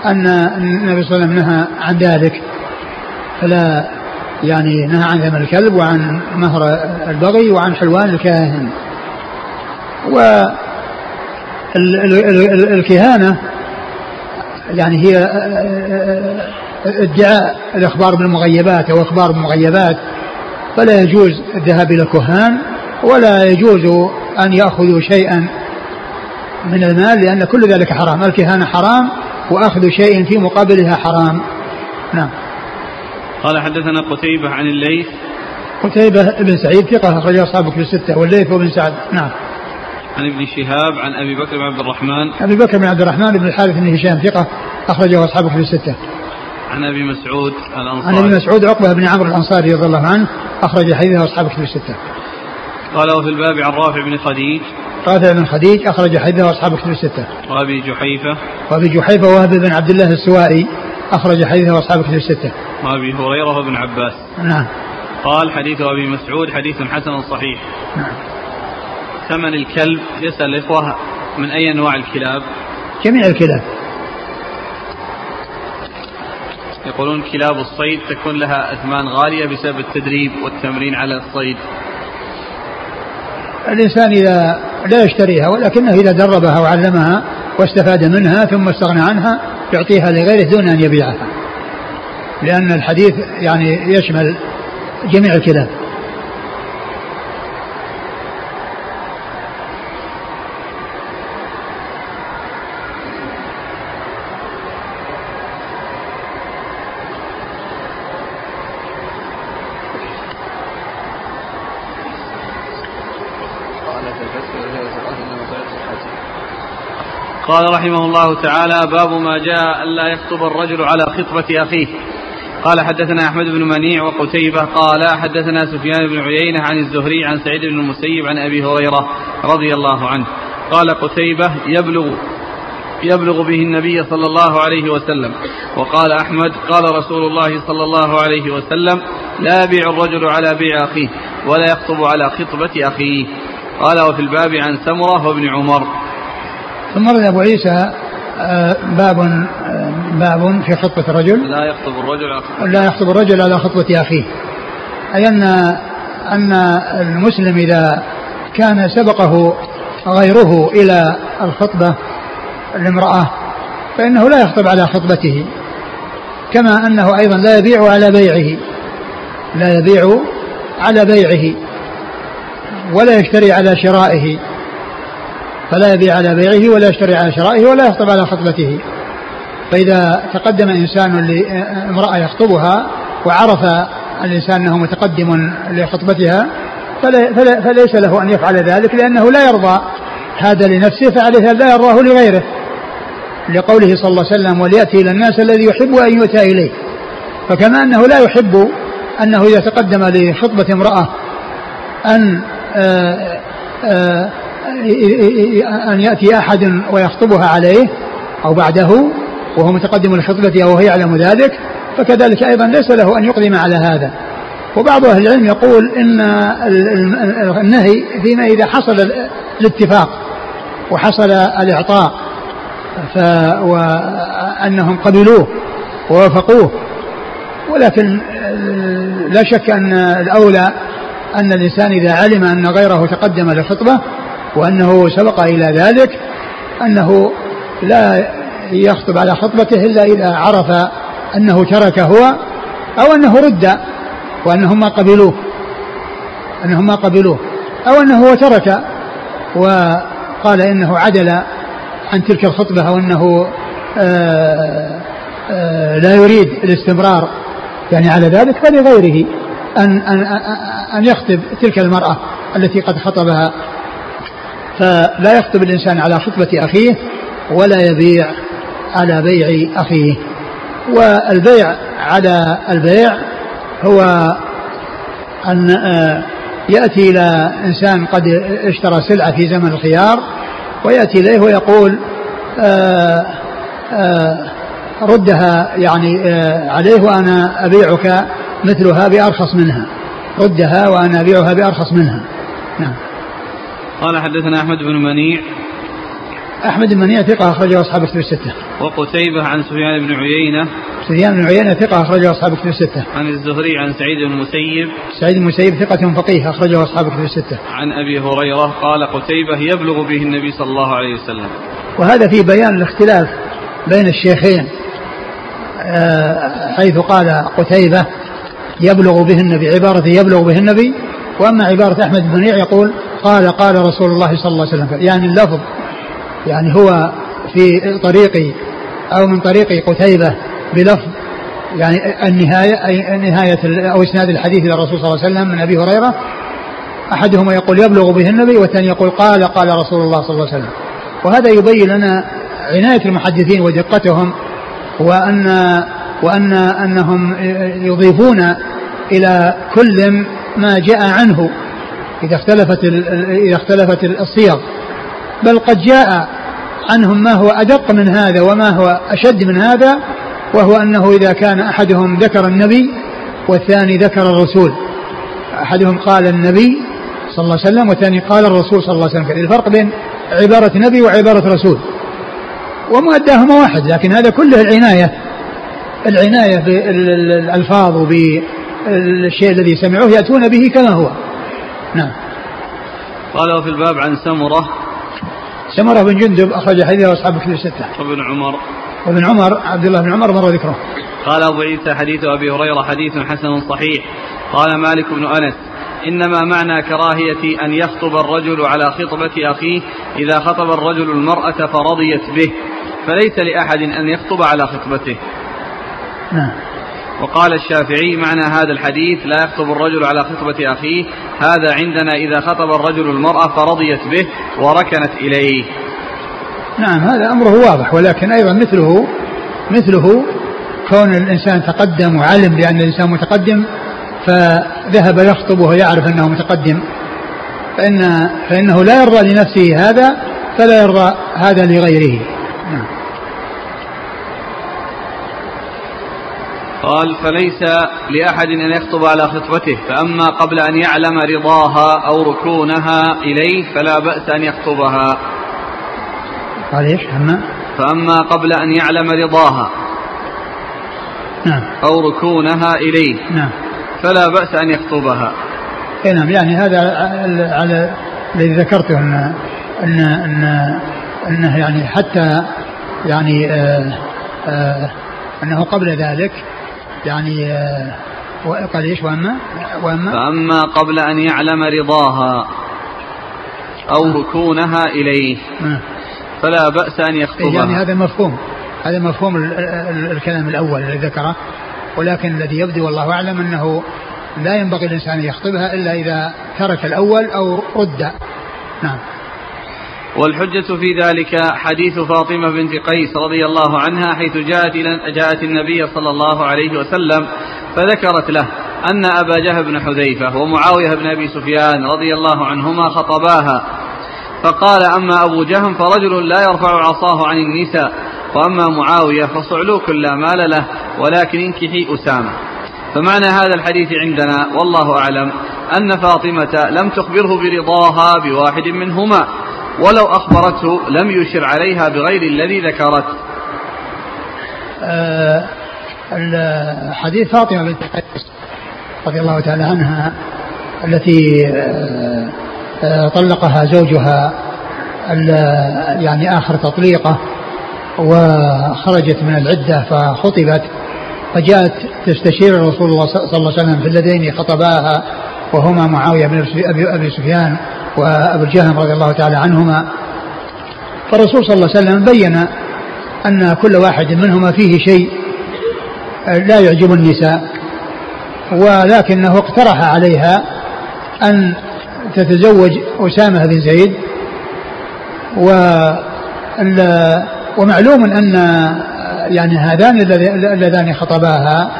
أن النبي صلى الله عليه وسلم نهى عن ذلك. فلا يعني نهى عن ثمن الكلب وعن مهر البغي وعن حلوان الكاهن. و الكهانة يعني هي ادعاء الإخبار بالمغيبات أو إخبار بالمغيبات فلا يجوز الذهاب إلى الكهان ولا يجوز أن يأخذوا شيئا من المال لأن كل ذلك حرام. الكهانة حرام وأخذ شيء في مقابلها حرام. نعم. قال حدثنا قتيبة عن الليث. قتيبة بن سعيد ثقة أخرجه أصحابك في الستة والليث بن سعد. نعم. عن ابن شهاب عن أبي بكر بن عبد الرحمن. أبي بكر بن عبد الرحمن بن الحارث بن هشام ثقة أخرجه أصحابه في الستة. عن أبي مسعود الأنصاري. عن أبي مسعود عقبة بن عمرو الأنصاري رضي الله عنه أخرج حديثه أصحابه في الستة. قال وفي الباب عن رافع بن خديج. رافع بن خديج أخرج حديثه أصحابه في الستة. وأبي جحيفة. وأبي جحيفة وهب بن عبد الله السوائي. أخرج حديثه اصحابه في الستة. وابي هريرة وابن عباس. نعم. قال حديث أبي مسعود حديث حسن صحيح. نعم. ثمن الكلب يسأل الإخوة من أي أنواع الكلاب؟ جميع الكلاب. يقولون كلاب الصيد تكون لها أثمان غالية بسبب التدريب والتمرين على الصيد. الإنسان إذا لا يشتريها ولكنه إذا دربها وعلمها واستفاد منها ثم استغنى عنها يعطيها لغيره دون أن يبيعها. لأن الحديث يعني يشمل جميع الكلاب. قال رحمه الله تعالى باب ما جاء ألا يخطب الرجل على خطبة أخيه. قال حدثنا أحمد بن منيع وقتيبة قال حدثنا سفيان بن عيينة عن الزهري عن سعيد بن المسيب عن أبي هريرة رضي الله عنه. قال قتيبة يبلغ يبلغ به النبي صلى الله عليه وسلم. وقال أحمد قال رسول الله صلى الله عليه وسلم لا يبيع الرجل على بيع أخيه ولا يخطب على خطبة أخيه. قال وفي الباب عن سمرة وابن عمر. ثم رد أبو عيسى آه، باب آه، باب في خطبة الرجل. لا يخطب الرجل على لا يخطب الرجل على خطبة أخيه. أي أن أن المسلم إذا كان سبقه غيره إلى الخطبة الامرأة فإنه لا يخطب على خطبته كما أنه أيضا لا يبيع على بيعه. لا يبيع على بيعه ولا يشتري على شرائه. فلا يبيع على بيعه ولا يشتري على شرائه ولا يخطب على خطبته. فإذا تقدم إنسان لامرأة يخطبها وعرف الإنسان أنه متقدم لخطبتها فليس له أن يفعل ذلك لأنه لا يرضى هذا لنفسه فعليه لا يرضاه لغيره. لقوله صلى الله عليه وسلم وليأتي إلى الناس الذي يحب أن يؤتى إليه. فكما أنه لا يحب أنه إذا تقدم لخطبة امرأة أن آآ آه، آآ آه، أن يأتي أحد ويخطبها عليه أو بعده وهو متقدم لخطبته وهو يعلم ذلك فكذلك أيضا ليس له أن يقدم على هذا. وبعض أهل العلم يقول إن النهي فيما إذا حصل الاتفاق وحصل الإعطاء ف وأنهم قبلوه ووافقوه ولكن لا شك أن الأولى أن الإنسان إذا علم أن غيره تقدم للخطبة وأنه سبق إلى ذلك أنه لا يخطب على خطبته إلا إذا عرف أنه ترك هو أو أنه رد وأنهم ما قبلوه. أنهم ما قبلوه. أو أنه هو ترك وقال إنه عدل عن تلك الخطبة أو أنه آآ آآ لا يريد الاستمرار. يعني على ذلك فلغيره أن, أن, أن يخطب تلك المرأة التي قد خطبها. فلا يخطب الإنسان على خطبة أخيه ولا يبيع على بيع أخيه. والبيع على البيع هو أن آه، يأتي إلى إنسان قد اشترى سلعة في زمن الخيار ويأتي إليه ويقول آه، آه، ردها يعني عليه وأنا أبيعك مثلها بأرخص منها. ردها وأنا أبيعها بأرخص منها. نعم. قال حدثنا أحمد بن منيع أحمد بن منيع ثقة أخرجه أصحاب كتب الستة. وقتيبة عن سفيان بن عيينة. سفيان بن عيينة ثقة أخرجه أصحاب كتب الستة. عن الزهري عن سعيد بن المسيب. سعيد بن المسيب ثقة فقيه أخرجه أصحاب كتب الستة. عن أبي هريرة قال قتيبة يبلغ به النبي صلى الله عليه وسلم. وهذا في بيان الاختلاف بين الشيخين آه، حيث قال قتيبة يبلغ به النبي عبارة يبلغ به النبي وأما عبارة أحمد بن منيع يقول قال قال رسول الله صلى الله عليه وسلم يعني اللفظ يعني هو في طريقي أو من طريق قتيبة بلفظ يعني النهاية أي نهاية أو إسناد الحديث إلى الرسول صلى الله عليه وسلم من أبي هريرة أحدهما يقول يبلغ به النبي والثاني يقول قال قال رسول الله صلى الله عليه وسلم. وهذا يبين لنا عناية المحدثين ودقتهم وأن وأن أنهم يضيفون إلى كل ما جاء عنه. إذا اختلفت إذا اختلفت الصيغ. بل قد جاء عنهم ما هو أدق من هذا وما هو أشد من هذا وهو أنه إذا كان أحدهم ذكر النبي والثاني ذكر الرسول. أحدهم قال النبي صلى الله عليه وسلم والثاني قال الرسول صلى الله عليه وسلم. الفرق بين عبارة نبي وعبارة رسول. ومؤداهما واحد لكن هذا كله العناية. العناية بالألفاظ وبالشيء الذي سمعوه يأتون به كما هو. نعم قال وفي الباب عن سمرة سمرة بن جندب أخرج حديثه أصحاب كتب الستة. وابن عمر. وابن عمر عبد الله بن عمر مر ذكره. قال أبو عيسى حديث أبي هريرة حديث حسن صحيح. قال مالك بن أنس إنما معنى كراهية أن يخطب الرجل على خطبة أخيه إذا خطب الرجل المرأة فرضيت به فليس لأحد أن يخطب على خطبته. نعم. وقال الشافعي معنى هذا الحديث لا يخطب الرجل على خطبة أخيه هذا عندنا إذا خطب الرجل المرأة فرضيت به وركنت إليه. نعم هذا أمره واضح ولكن أيضا مثله مثله كون الإنسان تقدم وعلم بأن الإنسان متقدم فذهب يخطب وهو يعرف أنه متقدم. فإن فإنه لا يرضى لنفسه هذا فلا يرضى هذا لغيره نعم قال فليس لأحد أن يخطب على خطبته فأما قبل أن يعلم رضاها أو ركونها إليه فلا بأس أن يخطبها. قال إيش؟ أما؟ فأما قبل أن يعلم رضاها نعم. أو ركونها إليه نعم. فلا بأس أن يخطبها. اي نعم. يعني هذا على الذي ذكرته ان ان ان أنه يعني حتى يعني آه آه أنه قبل ذلك يعني آه قال إيش؟ وأما؟ وأما؟ فأما قبل أن يعلم رضاها أو ركونها إليه نعم. فلا بأس أن يخطبها. يعني هذا مفهوم هذا مفهوم الكلام الأول الذي ذكره ولكن الذي يبدو والله أعلم أنه لا ينبغي الإنسان أن يخطبها إلا إذا ترك الأول أو رد. نعم. والحجة في ذلك حديث فاطمة بنت قيس رضي الله عنها حيث جاءت جاءت النبي صلى الله عليه وسلم فذكرت له أن أبا جهل بن حذيفة ومعاوية بن أبي سفيان رضي الله عنهما خطباها. فقال أما أبو جهم فرجل لا يرفع عصاه عن النساء وأما معاوية فصعلوك لا مال له ولكن انكحي أسامة. فمعنى هذا الحديث عندنا والله أعلم أن فاطمة لم تخبره برضاها بواحد منهما. ولو أخبرته لم يشر عليها بغير الذي ذكرت أه حديث فاطمة بنت قيس رضي الله تعالى عنها التي أه أه طلقها زوجها يعني آخر تطليقة وخرجت من العدة فخطبت فجاءت تستشير رسول الله صلى الله عليه وسلم في اللذين خطباها وهما معاوية بن أبي سفيان وأبو الجهم رضي الله تعالى عنهما. فالرسول صلى الله عليه وسلم بين أن كل واحد منهما فيه شيء لا يعجب النساء ولكنه اقترح عليها أن تتزوج أسامة بن زيد. و ومعلوم أن يعني هذان اللذان خطباها.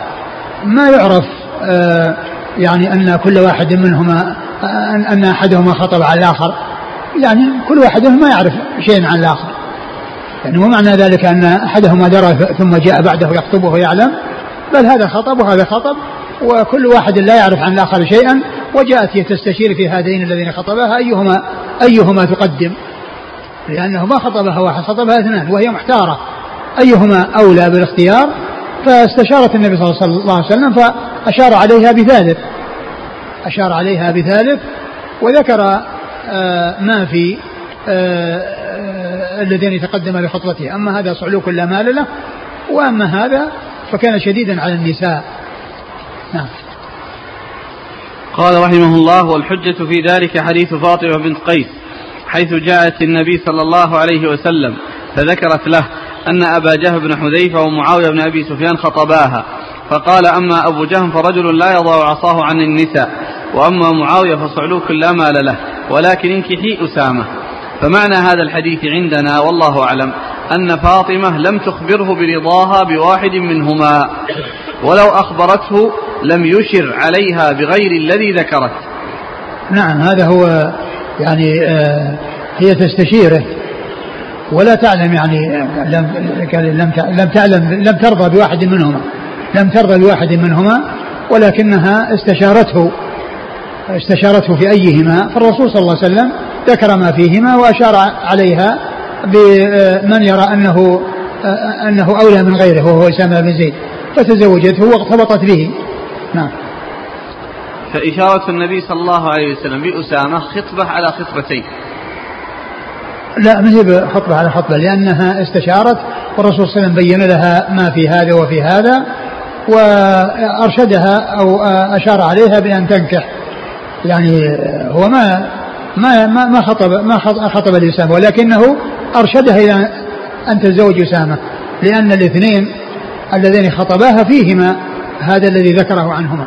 ما يعرف آه، يعني أن كل واحد منهما أن أحدهما خطب على الآخر. يعني كل واحد ما يعرف شيئا عن الآخر. يعني مو معنى ذلك أن أحدهما درى ثم جاء بعده يخطبه ويعلم بل هذا خطب وهذا خطب وكل واحد لا يعرف عن الآخر شيئا. وجاءت تستشير في هذين الذين خطبها أيهما أيهما تقدم. لأنه ما خطبها واحد خطبها اثنان وهي محتارة. أيهما أولى بالاختيار؟ فاستشارت النبي صلى الله عليه وسلم فأشار عليها بثالث أشار عليها بثالث وذكر آه، ما في آه، آه، الذين تقدم لخطبته. أما هذا صعلوك لا مال له وأما هذا فكان شديدا على النساء. نعم. قال رحمه الله والحجة في ذلك حديث فاطمة بنت قيس حيث جاءت النبي صلى الله عليه وسلم فذكرت له أن أبا جهل بن حذيفة ومعاوية بن أبي سفيان خطباها فقال أما أبو جهم فرجل لا يضع عصاه عن النساء وأما معاوية فصعلوك لا مال له ولكن انكحي أسامة. فمعنى هذا الحديث عندنا والله أعلم أن فاطمة لم تخبره برضاها بواحد منهما ولو أخبرته لم يشر عليها بغير الذي ذكرت. نعم هذا هو يعني آه هي تستشيره. ولا تعلم يعني لم لم لم تعلم لم ترضى بواحد منهما. لم ترضى بواحد منهما ولكنها استشارته استشارته في أيهما. فالرسول صلى الله عليه وسلم ذكر ما فيهما وأشار عليها بمن يرى أنه أنه أولى من غيره وهو أسامة بن زيد. فتزوجته واغتبطت به. نعم. فإشارة النبي صلى الله عليه وسلم بأسامة خطبة على خطبتين. لا ما هي خطبة على خطبة لأنها استشارت والرسول صلى الله عليه وسلم بين لها ما في هذا وفي هذا وأرشدها أو أشار عليها بأن تنكح. يعني هو ما ما ما ما خطب ما خطب لأسامة ولكنه أرشدها إلى أن تتزوج أسامة لأن الاثنين اللذين خطباها فيهما هذا الذي ذكره عنهما.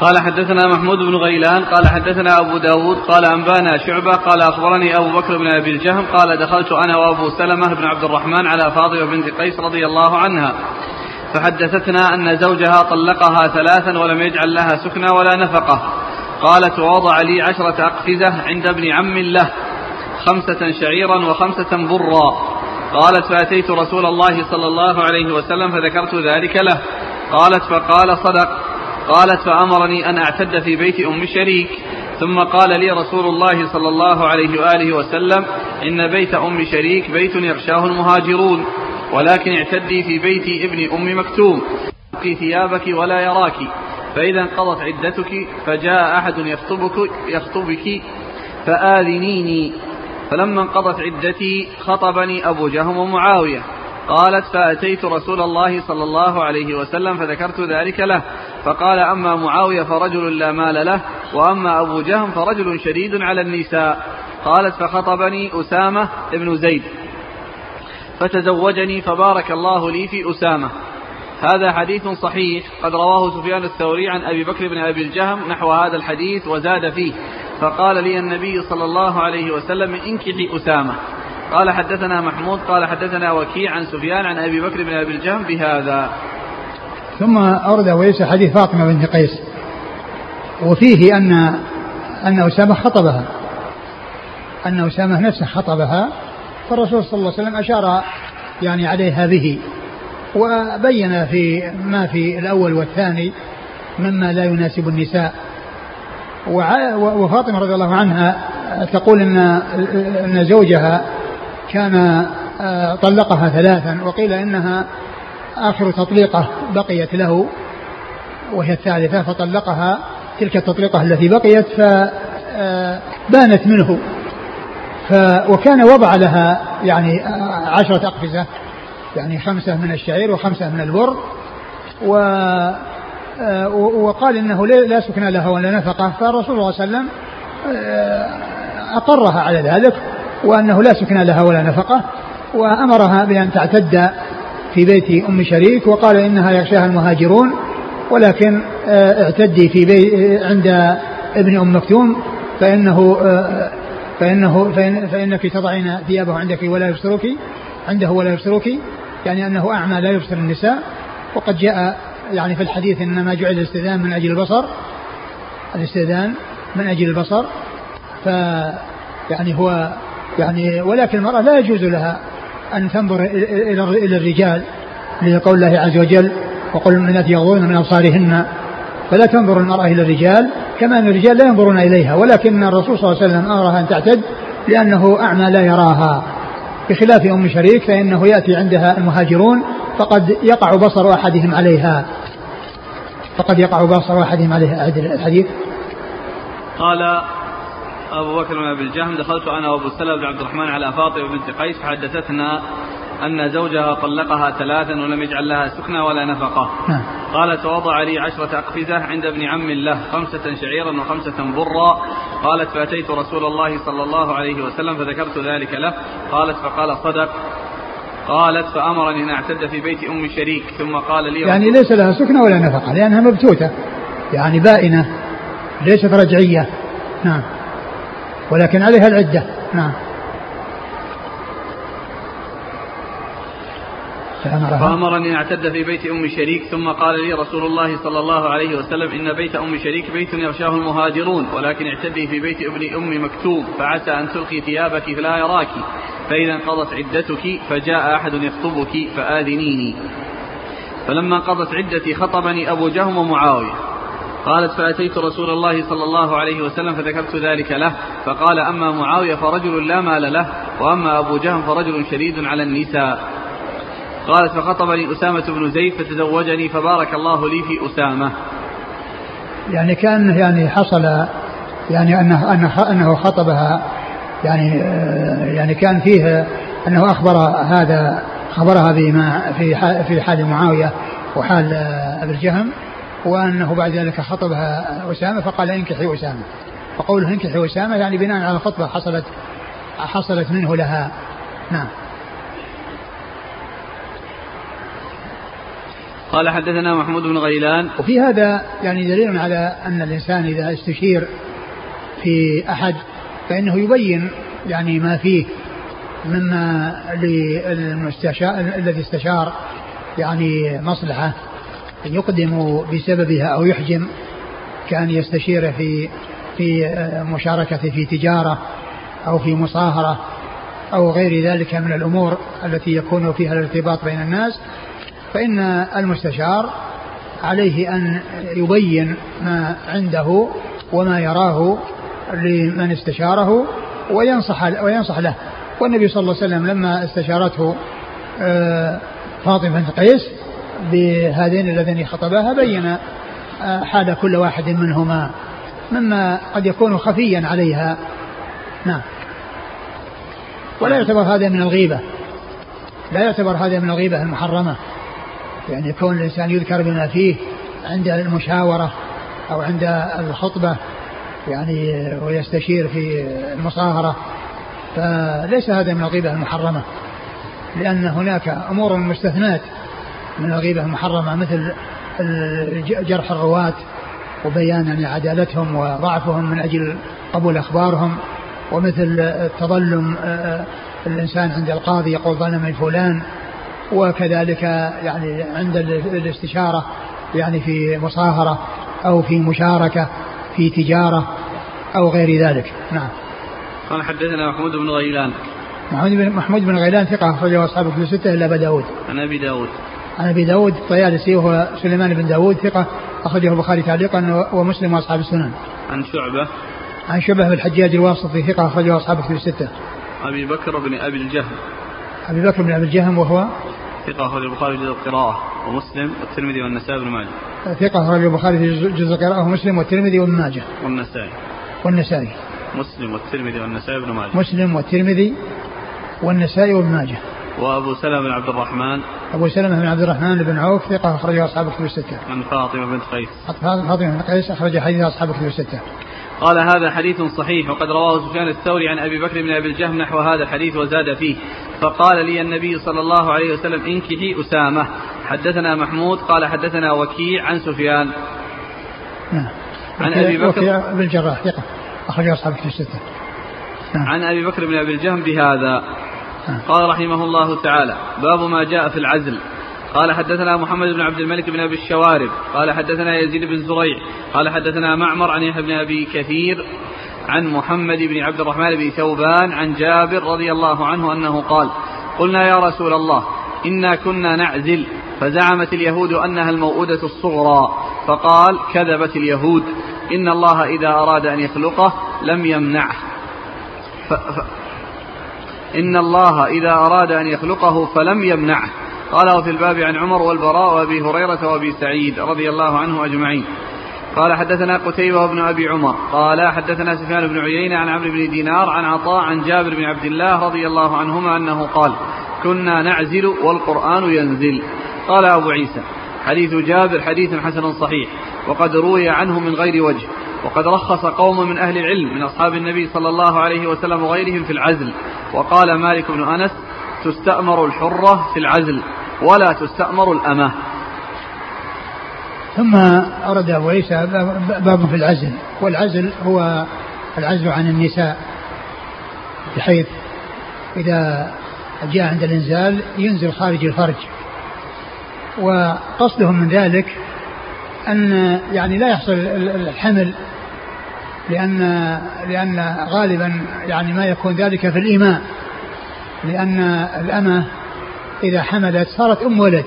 قال حدثنا محمود بن غيلان قال حدثنا أبو داود قال أنبانا شعبة قال أخبرني أبو بكر بن أبي الجهم قال دخلت أنا وأبو سلمة بن عبد الرحمن على فاطمة بنت قيس رضي الله عنها فحدثتنا أن زوجها طلقها ثلاثا ولم يجعل لها سكنى ولا نفقة قالت ووضع لي عشرة أقفزة عند ابن عم له خمسة شعيرا وخمسة برا قالت فأتيت رسول الله صلى الله عليه وسلم فذكرت ذلك له قالت فقال صدق قالت فأمرني أن أعتد في بيت أم شريك ثم قال لي رسول الله صلى الله عليه وآله وسلم إن بيت أم شريك بيت يغشاه المهاجرون ولكن اعتدي في بيت ابن أم مكتوم. ثيابك ولا يراك. فإذا انقضت عدتك فجاء أحد يخطبك يخطبك فآذنيني. فلما انقضت عدتي خطبني أبو جهم ومعاوية. قالت فأتيت رسول الله صلى الله عليه وسلم فذكرت ذلك له. فقال أما معاوية فرجل لا مال له وأما أبو جهم فرجل شديد على النساء. قالت فخطبني أسامة بن زيد. فتزوجني فبارك الله لي في أسامة. هذا حديث صحيح قد رواه سفيان الثوري عن أبي بكر بن أبي الجهم نحو هذا الحديث وزاد فيه. فقال لي النبي صلى الله عليه وسلم انكحي أسامة. قال حدثنا محمود قال حدثنا وكيع عن سفيان عن أبي بكر بن أبي الجهم بهذا. ثم أورد وليس حديث فاطمة بنت قيس. وفيه أن أن أسامة خطبها. أن أسامة نفسه خطبها فالرسول صلى الله عليه وسلم أشار يعني عليها به وبين في ما في الأول والثاني مما لا يناسب النساء. وفاطمة رضي الله عنها تقول إن أن زوجها كان آه، طلقها ثلاثا وقيل إنها آخر تطليقة بقيت له وهي الثالثة فطلقها تلك التطليقة التي بقيت فبانت منه. ف وكان وضع لها يعني عشرة أقفزة يعني خمسة من الشعير وخمسة من البر و وقال إنه لا سكن لها ولا نفقة. فالرسول صلى الله عليه وسلم أقرها على ذلك وأنه لا سكن لها ولا نفقة وأمرها بأن تعتد في بيت أم شريك وقال إنها يغشاها المهاجرون ولكن اعتدي في بيت عند ابن أم مكتوم فإنه فإنه فإن فإنك تضعين ثيابه عندك ولا يبصرك عنده ولا يبصرك يعني أنه أعمى لا يبصر النساء وقد جاء يعني في الحديث إنما جعل الاستئذان من أجل البصر الاستئذان من أجل البصر ف يعني هو يعني ولكن المرأة لا يجوز لها أن تنظر إلى الرجال لقول الله عز وجل وقل المؤمنات يغضون من أبصارهن. فلا تنظر المرأة إلى الرجال كما أن الرجال لا ينظرون إليها ولكن الرسول صلى الله عليه وسلم أمرها أن تعتد لأنه أعمى لا يراها. بخلاف أم شريك فإنه يأتي عندها المهاجرون فقد يقع بصر أحدهم عليها. فقد يقع بصر أحدهم عليها. الحديث. قال أبو بكر بن أبي الجهم دخلت أنا وأبو سلمة بن عبد الرحمن على فاطمة بنت قيس فحدثتنا أن زوجها طلقها ثلاثا ولم يجعل لها سكنى ولا نفقة. نعم. قالت ووضع لي عشرة أقفزة عند ابن عم له خمسة شعيرا وخمسة برا. قالت فأتيت رسول الله صلى الله عليه وسلم فذكرت ذلك له. قالت فقال صدق. قالت فأمرني أن أعتد في بيت أم شريك. ثم قال لي يعني ليس لها سكنة ولا نفقة لأنها مبتوتة يعني بائنة ليست رجعية. نعم. ولكن عليها العدة. نعم. فأمرني أن أعتد في بيت أم شريك ثم قال لي رسول الله صلى الله عليه وسلم إن بيت أم شريك بيت يغشاه المهاجرون ولكن اعتدي في بيت ابن أم مكتوب فعسى أن تلقي ثيابك فلا يراك. فإذا انقضت عدتك فجاء أحد يخطبك فآذنيني. فلما انقضت عدتي خطبني أبو جهم ومعاوية. قالت فأتيت رسول الله صلى الله عليه وسلم فذكرت ذلك له فقال أما معاوية فرجل لا مال له وأما أبو جهم فرجل شديد على النساء. قالت فخطبني أسامة بن زيد فتزوجني فبارك الله لي في أسامة. يعني كان يعني حصل يعني أنه, أنه, أنه خطبها يعني يعني كان فيه أنه أخبر هذا خبرها بما في في حال معاوية وحال أبي الجهم. وأنه بعد ذلك خطبها أسامة فقال انكحي أسامة. فقوله انكحي أسامة يعني بناء على خطبة حصلت حصلت منه لها. نعم. قال حدثنا محمود بن غيلان. وفي هذا يعني دليل على أن الإنسان إذا استشير في أحد فإنه يبين يعني ما فيه مما للمستشار الذي استشار يعني مصلحة. يقدم بسببها أو يحجم كأن يستشير في في مشاركة في تجارة أو في مصاهرة أو غير ذلك من الأمور التي يكون فيها الارتباط بين الناس فإن المستشار عليه أن يبين ما عنده وما يراه لمن استشاره وينصح وينصح له. والنبي صلى الله عليه وسلم لما استشارته آه، فاطمة بنت قيس بهذين اللذين خطباها بين آه، حال كل واحد منهما مما قد يكون خفيا عليها. نعم. ولا يعتبر هذا من الغيبة. لا يعتبر هذا من الغيبة المحرمة. يعني يكون الإنسان يذكر بما فيه عند المشاورة أو عند الخطبة يعني ويستشير في المصاهرة فليس هذا من الغيبة المحرمة لأن هناك أمور مستثنات من الغيبة المحرمة مثل جرح الرواة وبيان يعني عدالتهم وضعفهم من أجل قبول أخبارهم ومثل التظلم آه، الإنسان عند القاضي يقول ظلم فلان وكذلك يعني عند الاستشارة يعني في مصاهرة أو في مشاركة في تجارة أو غير ذلك. نعم. قال حدثنا محمود بن غيلان. محمود بن محمود بن غيلان ثقة أخرجه أصحابه في الستة إلا أبا داود. عن أبي داود. عن أبي داود الطيالسي وهو سليمان بن داود ثقة أخرجه البخاري تعليقا ومسلم وأصحاب السنن. عن شعبة. عن شبه بن الحجاج الواسطي ثقة أخرجه أصحابه في الستة. أبي بكر بن أبي الجهم. أبي بكر بن أبي الجهم وهو؟ ثقة أخرج البخاري في جزء القراءة ومسلم والترمذي والنسائي بن ماجه. ثقة أخرج البخاري في جزء القراءة ومسلم والترمذي وابن ماجه. والنسائي. والنسائي. مسلم والترمذي والنسائي بن ماجه. مسلم والترمذي والنسائي وابن ماجه. وأبو سلمة بن عبد الرحمن أبو سلمة بن عبد الرحمن بن عوف ثقة أخرجه أصحاب الكتب الستة. عن فاطمة بنت قيس. فاطمة بنت قيس أخرج حديث أصحاب الكتب الستة. قال هذا حديث صحيح وقد رواه سفيان الثوري عن أبي بكر بن أبي الجهم نحو هذا الحديث وزاد فيه فقال لي النبي صلى الله عليه وسلم انكحي أسامة حدثنا محمود قال حدثنا وكيع عن سفيان نعم عن أبي بكر وكيع بن الجراح ثقة اخرج أصحاب في الستة نعم. عن أبي بكر بن أبي الجهم بهذا. قال رحمه الله تعالى باب ما جاء في العزل. قال حدثنا محمد بن عبد الملك بن أبي الشوارب. قال حدثنا يزيد بن زريع. قال حدثنا معمر عن يحيى بن أبي كثير عن محمد بن عبد الرحمن بن ثوبان عن جابر رضي الله عنه أنه قال قلنا يا رسول الله إنا كنا نعزل فزعمت اليهود أنها الموءودة الصغرى. فقال كذبت اليهود. إن الله إذا أراد أن يخلقه لم يمنعه. إن الله إذا أراد أن يخلقه فلم يمنعه. قال وفي الباب عن عمر والبراء وأبي هريرة وأبي سعيد رضي الله عنه أجمعين. قال حدثنا قتيبة بن أبي عمر. قال حدثنا سفيان بن عيينة عن عمرو بن دينار عن عطاء عن جابر بن عبد الله رضي الله عنهما أنه قال كنا نعزل والقرآن ينزل قال أبو عيسى حديث جابر حديث حسن صحيح وقد روي عنه من غير وجه وقد رخص قوم من أهل العلم من أصحاب النبي صلى الله عليه وسلم وغيرهم في العزل. وقال مالك بن أنس تستأمر الحرة في العزل ولا تستأمر الأمة. ثم أرد أبو عيسى باب في العزل. والعزل هو العزل عن النساء بحيث إذا جاء عند الإنزال ينزل خارج الفرج. وقصدهم من ذلك أن يعني لا يحصل الحمل لأن لأن غالبا يعني ما يكون ذلك في الإيماء لأن الأمة إذا حملت صارت أم ولد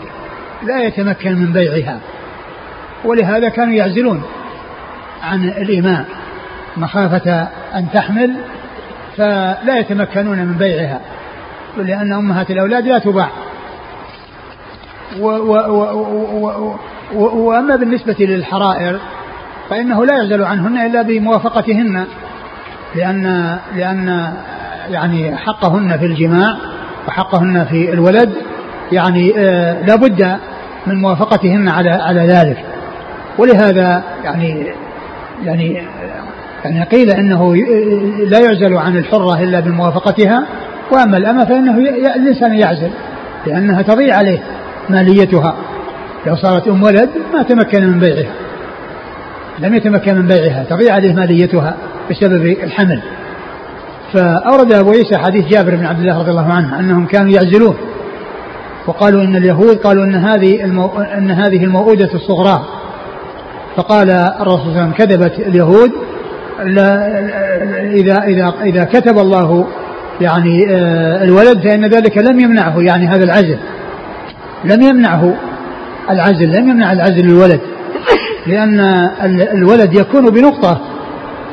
لا يتمكن من بيعها ولهذا كانوا يعزلون عن الإماء مخافة أن تحمل فلا يتمكنون من بيعها لأن أمهات الأولاد لا تباع و و و و وأما بالنسبة للحرائر فإنه لا يعزل عنهن إلا بموافقتهن لأن لأن يعني حقهن في الجماع وحقهن في الولد يعني آه لابد من موافقتهن على على ذلك. ولهذا يعني يعني يعني قيل إنه لا يعزل عن الحرة إلا بموافقتها وأما الأمة فإنه الإنسان يعزل لأنها تضيع عليه ماليتها. لو صارت أم ولد ما تمكن من بيعها. لم يتمكن من بيعها تضيع عليه ماليتها بسبب الحمل. فأورد أبو عيسى حديث جابر بن عبد الله رضي الله عنه أنهم كانوا يعزلون. وقالوا إن اليهود قالوا أن هذه المو... أن هذه الموءودة الصغرى. فقال الرسول صلى الله عليه وسلم كذبت اليهود. إذا إذا إذا كتب الله يعني آه، الولد فإن ذلك لم يمنعه يعني هذا العزل. لم يمنعه. العزل لم يمنع العزل للولد. لأن الولد يكون بنقطة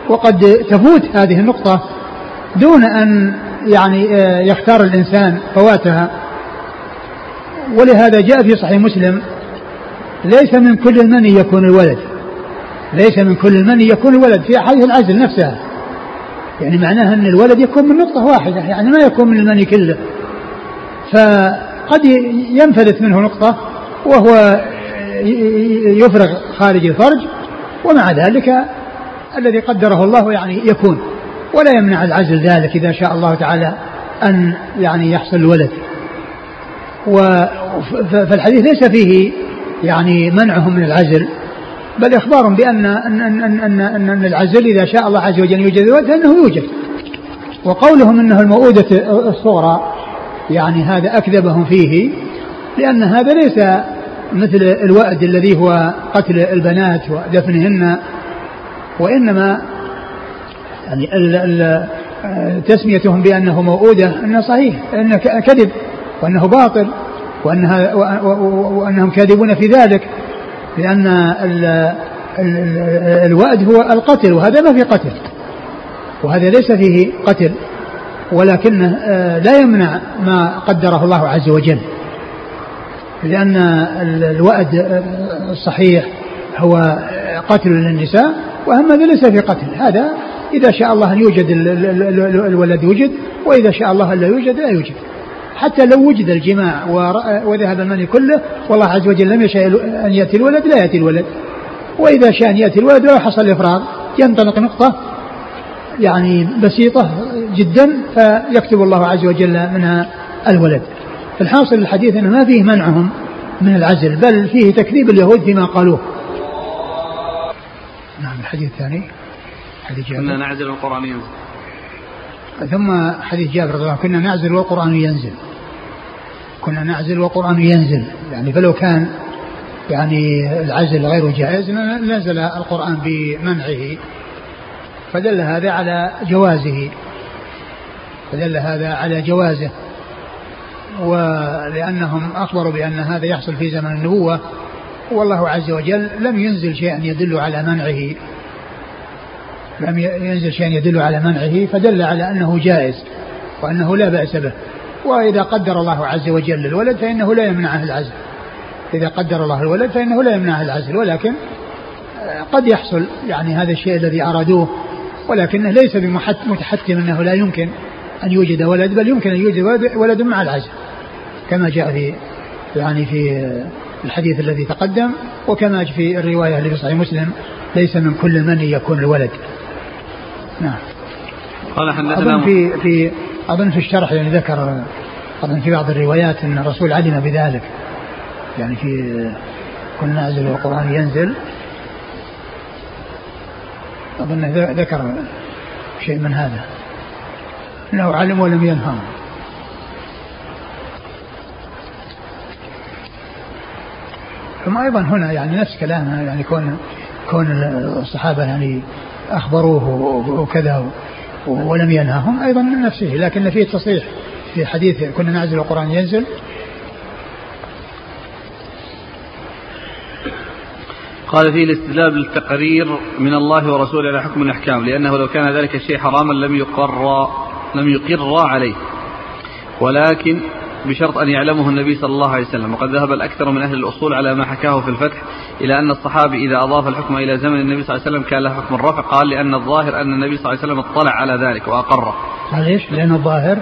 وقد تفوت هذه النقطة دون أن يعني آه، يختار الإنسان فواتها. ولهذا جاء في صحيح مسلم ليس من كل المني يكون الولد. ليس من كل المني يكون الولد في حديث العزل نفسها. يعني معناها أن الولد يكون من نقطة واحدة يعني ما يكون من المني كله. فقد ينفلت منه نقطة وهو يفرغ خارج الفرج ومع ذلك الذي قدره الله يعني يكون. ولا يمنع العزل ذلك إذا شاء الله تعالى أن يعني يحصل الولد. فالحديث ليس فيه يعني منعهم من العزل بل إخبار بأن أن أن أن أن, أن العزل إذا شاء الله عز وجل يوجد الولد فإنه يوجد. وقولهم أنه المؤودة الصغرى يعني هذا أكذبهم فيه. لأن هذا ليس مثل الوأد الذي هو قتل البنات ودفنهن وإنما يعني تسميتهم بأنه موؤودة أنه صحيح أنه كذب وأنه باطل وأنها وأنهم كاذبون في ذلك لأن ال ال الوأد هو القتل وهذا ما في قتل وهذا ليس فيه قتل ولكنه آه، لا يمنع ما قدره الله عز وجل. لأن الوأد الصحيح هو قتل للنساء وأما هذا ليس في قتل هذا إذا شاء الله أن يوجد الولد يوجد وإذا شاء الله أن لا يوجد لا يوجد. حتى لو وجد الجماع وذهب المني كله والله عز وجل لم يشاء أن يأتي الولد لا يأتي الولد. وإذا شاء أن يأتي الولد ولو حصل الإفراغ ينطلق نقطة يعني بسيطة جدا فيكتب الله عز وجل منها الولد. الحاصل الحديث أنه ما فيه منعهم من العزل بل فيه تكذيب اليهود فيما قالوه. نعم الحديث الثاني. حديث جابر. كنا نعزل القرآن ينزل. ثم حديث جابر رضي الله كنا نعزل والقرآن ينزل. كنا نعزل والقرآن ينزل. يعني فلو كان يعني العزل غير جائز نزل القرآن بمنعه. فدل هذا على جوازه. فدل هذا على جوازه. ولأنهم أخبروا بأن هذا يحصل في زمن النبوة والله عز وجل لم ينزل شيئا يدل على منعه. لم ينزل شيئا يدل على منعه فدل على أنه جائز وأنه لا بأس به. وإذا قدر الله عز وجل الولد فإنه لا يمنعه العزل. إذا قدر الله الولد فإنه لا يمنعه العزل. ولكن قد يحصل يعني هذا الشيء الذي أرادوه ولكنه ليس بمتحتم أنه لا يمكن. أن يوجد ولد بل يمكن أن يوجد ولد مع العزل كما جاء في يعني في الحديث الذي تقدم وكما في الرواية اللي في صحيح مسلم ليس من كل من يكون الولد. نعم. قال حدثنا أظن في في أظن في الشرح يعني ذكر أظن في بعض الروايات أن الرسول علم بذلك. يعني في كل نازل والقرآن ينزل. أظن ذكر شيء من هذا. أنه علم ولم ينهم ثم أيضا هنا يعني نفس كلامه يعني كون كون الصحابة يعني أخبروه وكذا ولم ينهاهم أيضا من نفسه لكن فيه تصريح في حديث كنا نعزل القرآن ينزل. قال فيه الاستدلال بالتقرير من الله ورسوله على حكم الأحكام لأنه لو كان ذلك الشيء حراما لم يقر لم يقر عليه. ولكن بشرط أن يعلمه النبي صلى الله عليه وسلم. وقد ذهب الأكثر من أهل الأصول على ما حكاه في الفتح إلى أن الصحابي إذا أضاف الحكم إلى زمن النبي صلى الله عليه وسلم كان له حكم الرفع. قال لأن الظاهر أن النبي صلى الله عليه وسلم اطلع على ذلك وأقره. ليش؟ لأن الظاهر؟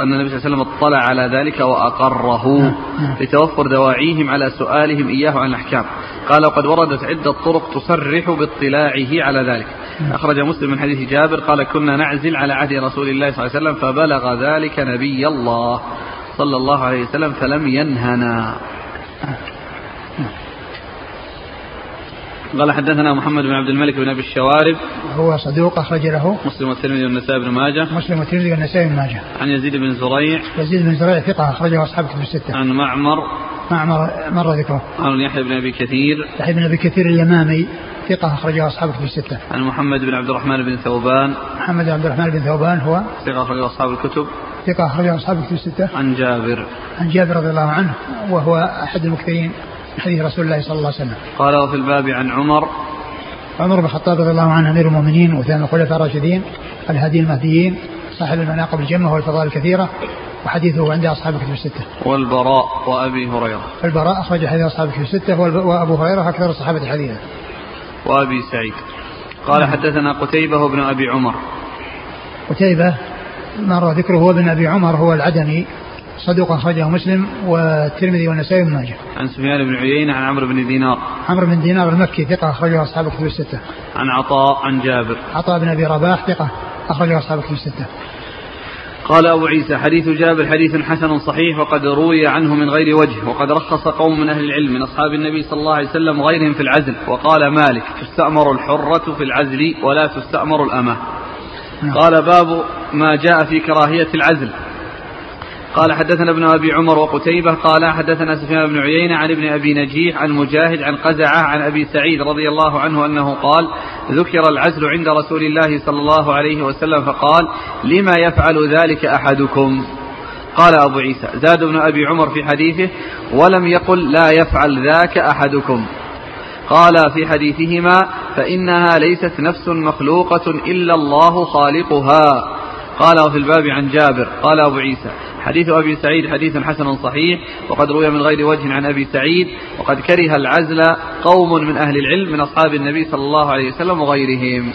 أن النبي صلى الله عليه وسلم اطلع على ذلك وأقره. نعم، نعم. لتوفر دواعيهم على سؤالهم إياه عن الأحكام. قال وقد وردت عدة طرق تصرح باطلاعه على ذلك. أخرج مسلم من حديث جابر قال كنا نعزل على عهد رسول الله صلى الله عليه وسلم فبلغ ذلك نبي الله صلى الله عليه وسلم فلم ينهنا. قال حدثنا محمد بن عبد الملك بن أبي الشوارب. هو صدوق أخرج له. مسلم والترمذي والنسائي بن ماجه. مسلم والترمذي والنسائي بن ماجه. عن يزيد بن زريع. يزيد بن زريع ثقة أخرجه اصحاب كتب الستة. عن معمر. معمر مر ذكره. عن يحيى بن أبي كثير. يحيى بن أبي كثير اليمامي ثقة أخرجه أصحاب الكتب الستة. عن محمد بن عبد الرحمن بن ثوبان. محمد بن عبد الرحمن بن ثوبان هو ثقة أخرجه أصحاب الكتب. ثقة أخرجه أصحاب الكتب الستة. عن جابر. عن جابر رضي الله عنه وهو أحد المكثرين. حديث رسول الله صلى الله عليه وسلم. قال وفي الباب عن عمر عمر بن الخطاب رضي الله عنه أمير المؤمنين وثاني الخلفاء الراشدين الهادي المهديين صاحب المناقب الجمة والفضائل الكثيرة وحديثه عند أصحاب الكتب الستة. والبراء وأبي هريرة البراء أخرج حديث أصحاب الكتب الستة وأبو هريرة أكثر الصحابة حديثا. وأبي سعيد قال حدثنا قتيبة بن أبي عمر قتيبة مر ذكره هو بن أبي عمر هو العدني صدوق أخرجه مسلم والترمذي والنسائي بن ماجه. عن سفيان بن عيينة عن عمرو بن دينار عمرو بن دينار المكي ثقة أخرجه أصحاب الكتب الستة. عن عطاء عن جابر عطاء بن أبي رباح ثقة أخرجه أصحاب الكتب الستة. قال أبو عيسى حديث جابر حديث حسن صحيح وقد روي عنه من غير وجه وقد رخص قوم من أهل العلم من أصحاب النبي صلى الله عليه وسلم وغيرهم في العزل وقال مالك تستأمر الحرة في العزل ولا تستأمر الأمة نعم. قال باب ما جاء في كراهية العزل قال حدثنا ابن أبي عمر وقتيبة قال حدثنا سفيان بن عيينة عن ابن أبي نجيح عن مجاهد عن قزعة عن أبي سعيد رضي الله عنه أنه قال ذكر العزل عند رسول الله صلى الله عليه وسلم فقال لما يفعل ذلك أحدكم؟ قال أبو عيسى. زاد ابن أبي عمر في حديثه ولم يقل لا يفعل ذاك أحدكم. قال في حديثهما فإنها ليست نفس مخلوقة إلا الله خالقها. قال وفي الباب عن جابر. قال أبو عيسى. حديث أبي سعيد حديث حسن صحيح وقد روي من غير وجه عن أبي سعيد وقد كره العزل قوم من أهل العلم من أصحاب النبي صلى الله عليه وسلم وغيرهم.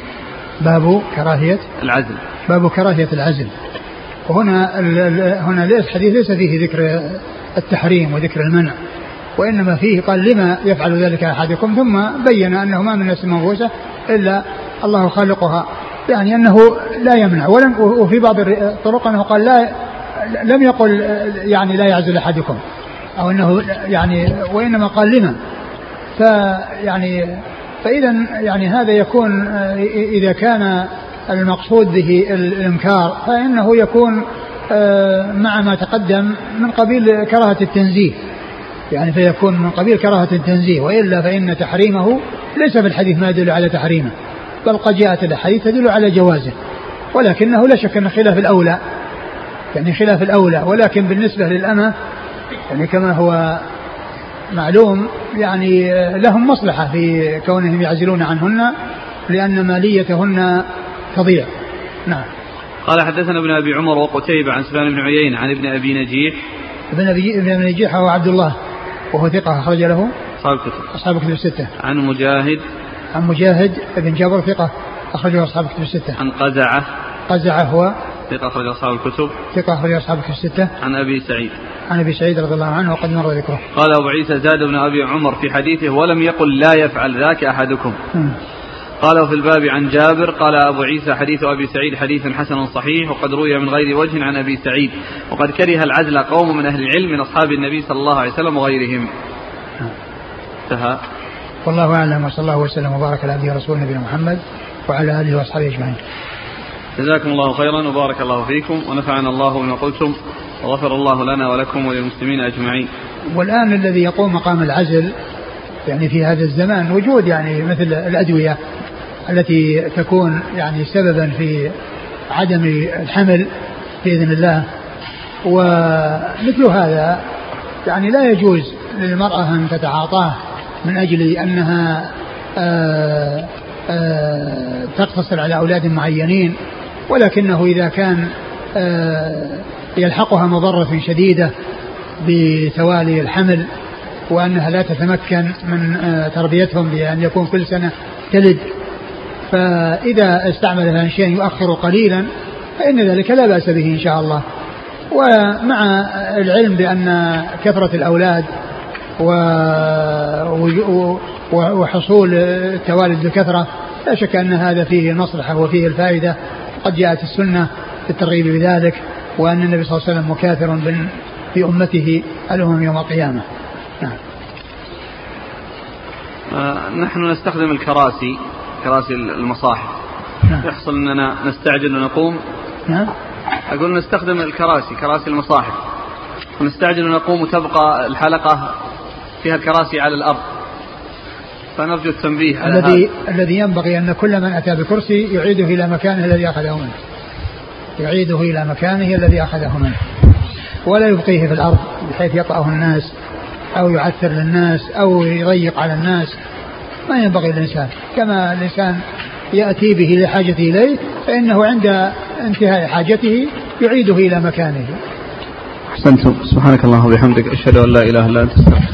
باب كراهية؟ العزل. باب كراهية العزل. وهنا هنا الحديث ليس فيه ذكر التحريم وذكر المنع وإنما فيه قال لما يفعل ذلك أحدكم ثم بين أنه ما من نفس منفوسة إلا الله خالقها يعني أنه لا يمنع. ولم وفي بعض الطرق أنه قال لا لم يقل يعني لا يعزل أحدكم أو أنه يعني وإنما قال لما فيعني فإذا يعني هذا يكون إذا كان المقصود به الإنكار فإنه يكون مع ما تقدم من قبيل كراهة التنزيه. يعني فيكون من قبيل كراهة التنزيه وإلا فإن تحريمه ليس في الحديث ما يدل على تحريمه بل قد جاءت الأحاديث تدل على جوازه ولكنه لا شك أن خلاف الأولى يعني خلاف الأولى ولكن بالنسبة للأمة يعني كما هو معلوم يعني لهم مصلحة في كونهم يعزلون عنهن لأن ماليتهن تضيع. نعم. قال حدثنا ابن أبي عمر وقتيبة عن سفيان بن عيينة عن ابن أبي نجيح. ابن أبي ابن نجيح هو عبد الله وهو ثقة أخرج له. صاحب الكتب. أصحاب الكتب الستة. عن مجاهد. عن مجاهد بن جابر ثقة أخرجه أصحاب الكتب الستة. عن قزعة. قزعة هو. ثقة أخرج أصحاب الكتب. ثقة أخرجه أصحاب الكتب الستة. عن أبي سعيد. عن أبي سعيد رضي الله عنه وقد مر ذكره. قال أبو عيسى زاد بن أبي عمر في حديثه ولم يقل لا يفعل ذاك أحدكم. قال وفي الباب عن جابر قال أبو عيسى حديث أبي سعيد حديث حسن صحيح وقد روي من غير وجه عن أبي سعيد. وقد كره العزل قوم من أهل العلم من أصحاب النبي صلى الله عليه وسلم وغيرهم. انتهى. والله أعلم وصلى الله وسلم وبارك على عبده ورسوله نبينا محمد وعلى آله وأصحابه أجمعين. جزاكم الله خيرا وبارك الله فيكم ونفعنا الله بما قلتم وغفر الله لنا ولكم وللمسلمين أجمعين. والآن الذي يقوم مقام العزل يعني في هذا الزمان وجود يعني مثل الأدوية التي تكون يعني سببا في عدم الحمل بإذن الله ومثل هذا يعني لا يجوز للمرأة أن تتعاطاه من أجل أنها آه، آه، تقتصر على أولاد معينين. ولكنه إذا كان آه، يلحقها مضرة شديدة بتوالي الحمل وأنها لا تتمكن من آه، تربيتهم بأن يكون كل سنة تلد فإذا استعمل هذا الشيء يؤخر قليلا فإن ذلك لا بأس به إن شاء الله ومع العلم بأن كثرة الأولاد. وحصول التوالد بكثرة لا شك أن هذا فيه المصلحة وفيه الفائدة قد جاءت السنة في الترغيب بذلك وأن النبي صلى الله عليه وسلم مكاثر بن- في أمته الأمم يوم القيامة. نعم. آه، نحن نستخدم الكراسي كراسي المصاحف. نعم. يحصل أننا نستعجل ونقوم. نعم. أقول نستخدم الكراسي كراسي المصاحف. ونستعجل ونقوم وتبقى الحلقة فيها الكراسي على الأرض. فنرجو التنبيه على الذي هذا. الذي ينبغي أن كل من أتى بكرسي يعيده إلى مكانه الذي أخذه منه. يعيده إلى مكانه الذي أخذه منه. ولا يبقيه في الأرض بحيث يطأه الناس أو يعثر للناس أو يضيق على الناس. ما ينبغي الانسان كما الإنسان يأتي به لحاجته إليه فإنه عند انتهاء حاجته يعيده إلى مكانه. أحسنتم سبحانك اللهم وبحمدك أشهد أن لا إله إلا أنت أستغفرك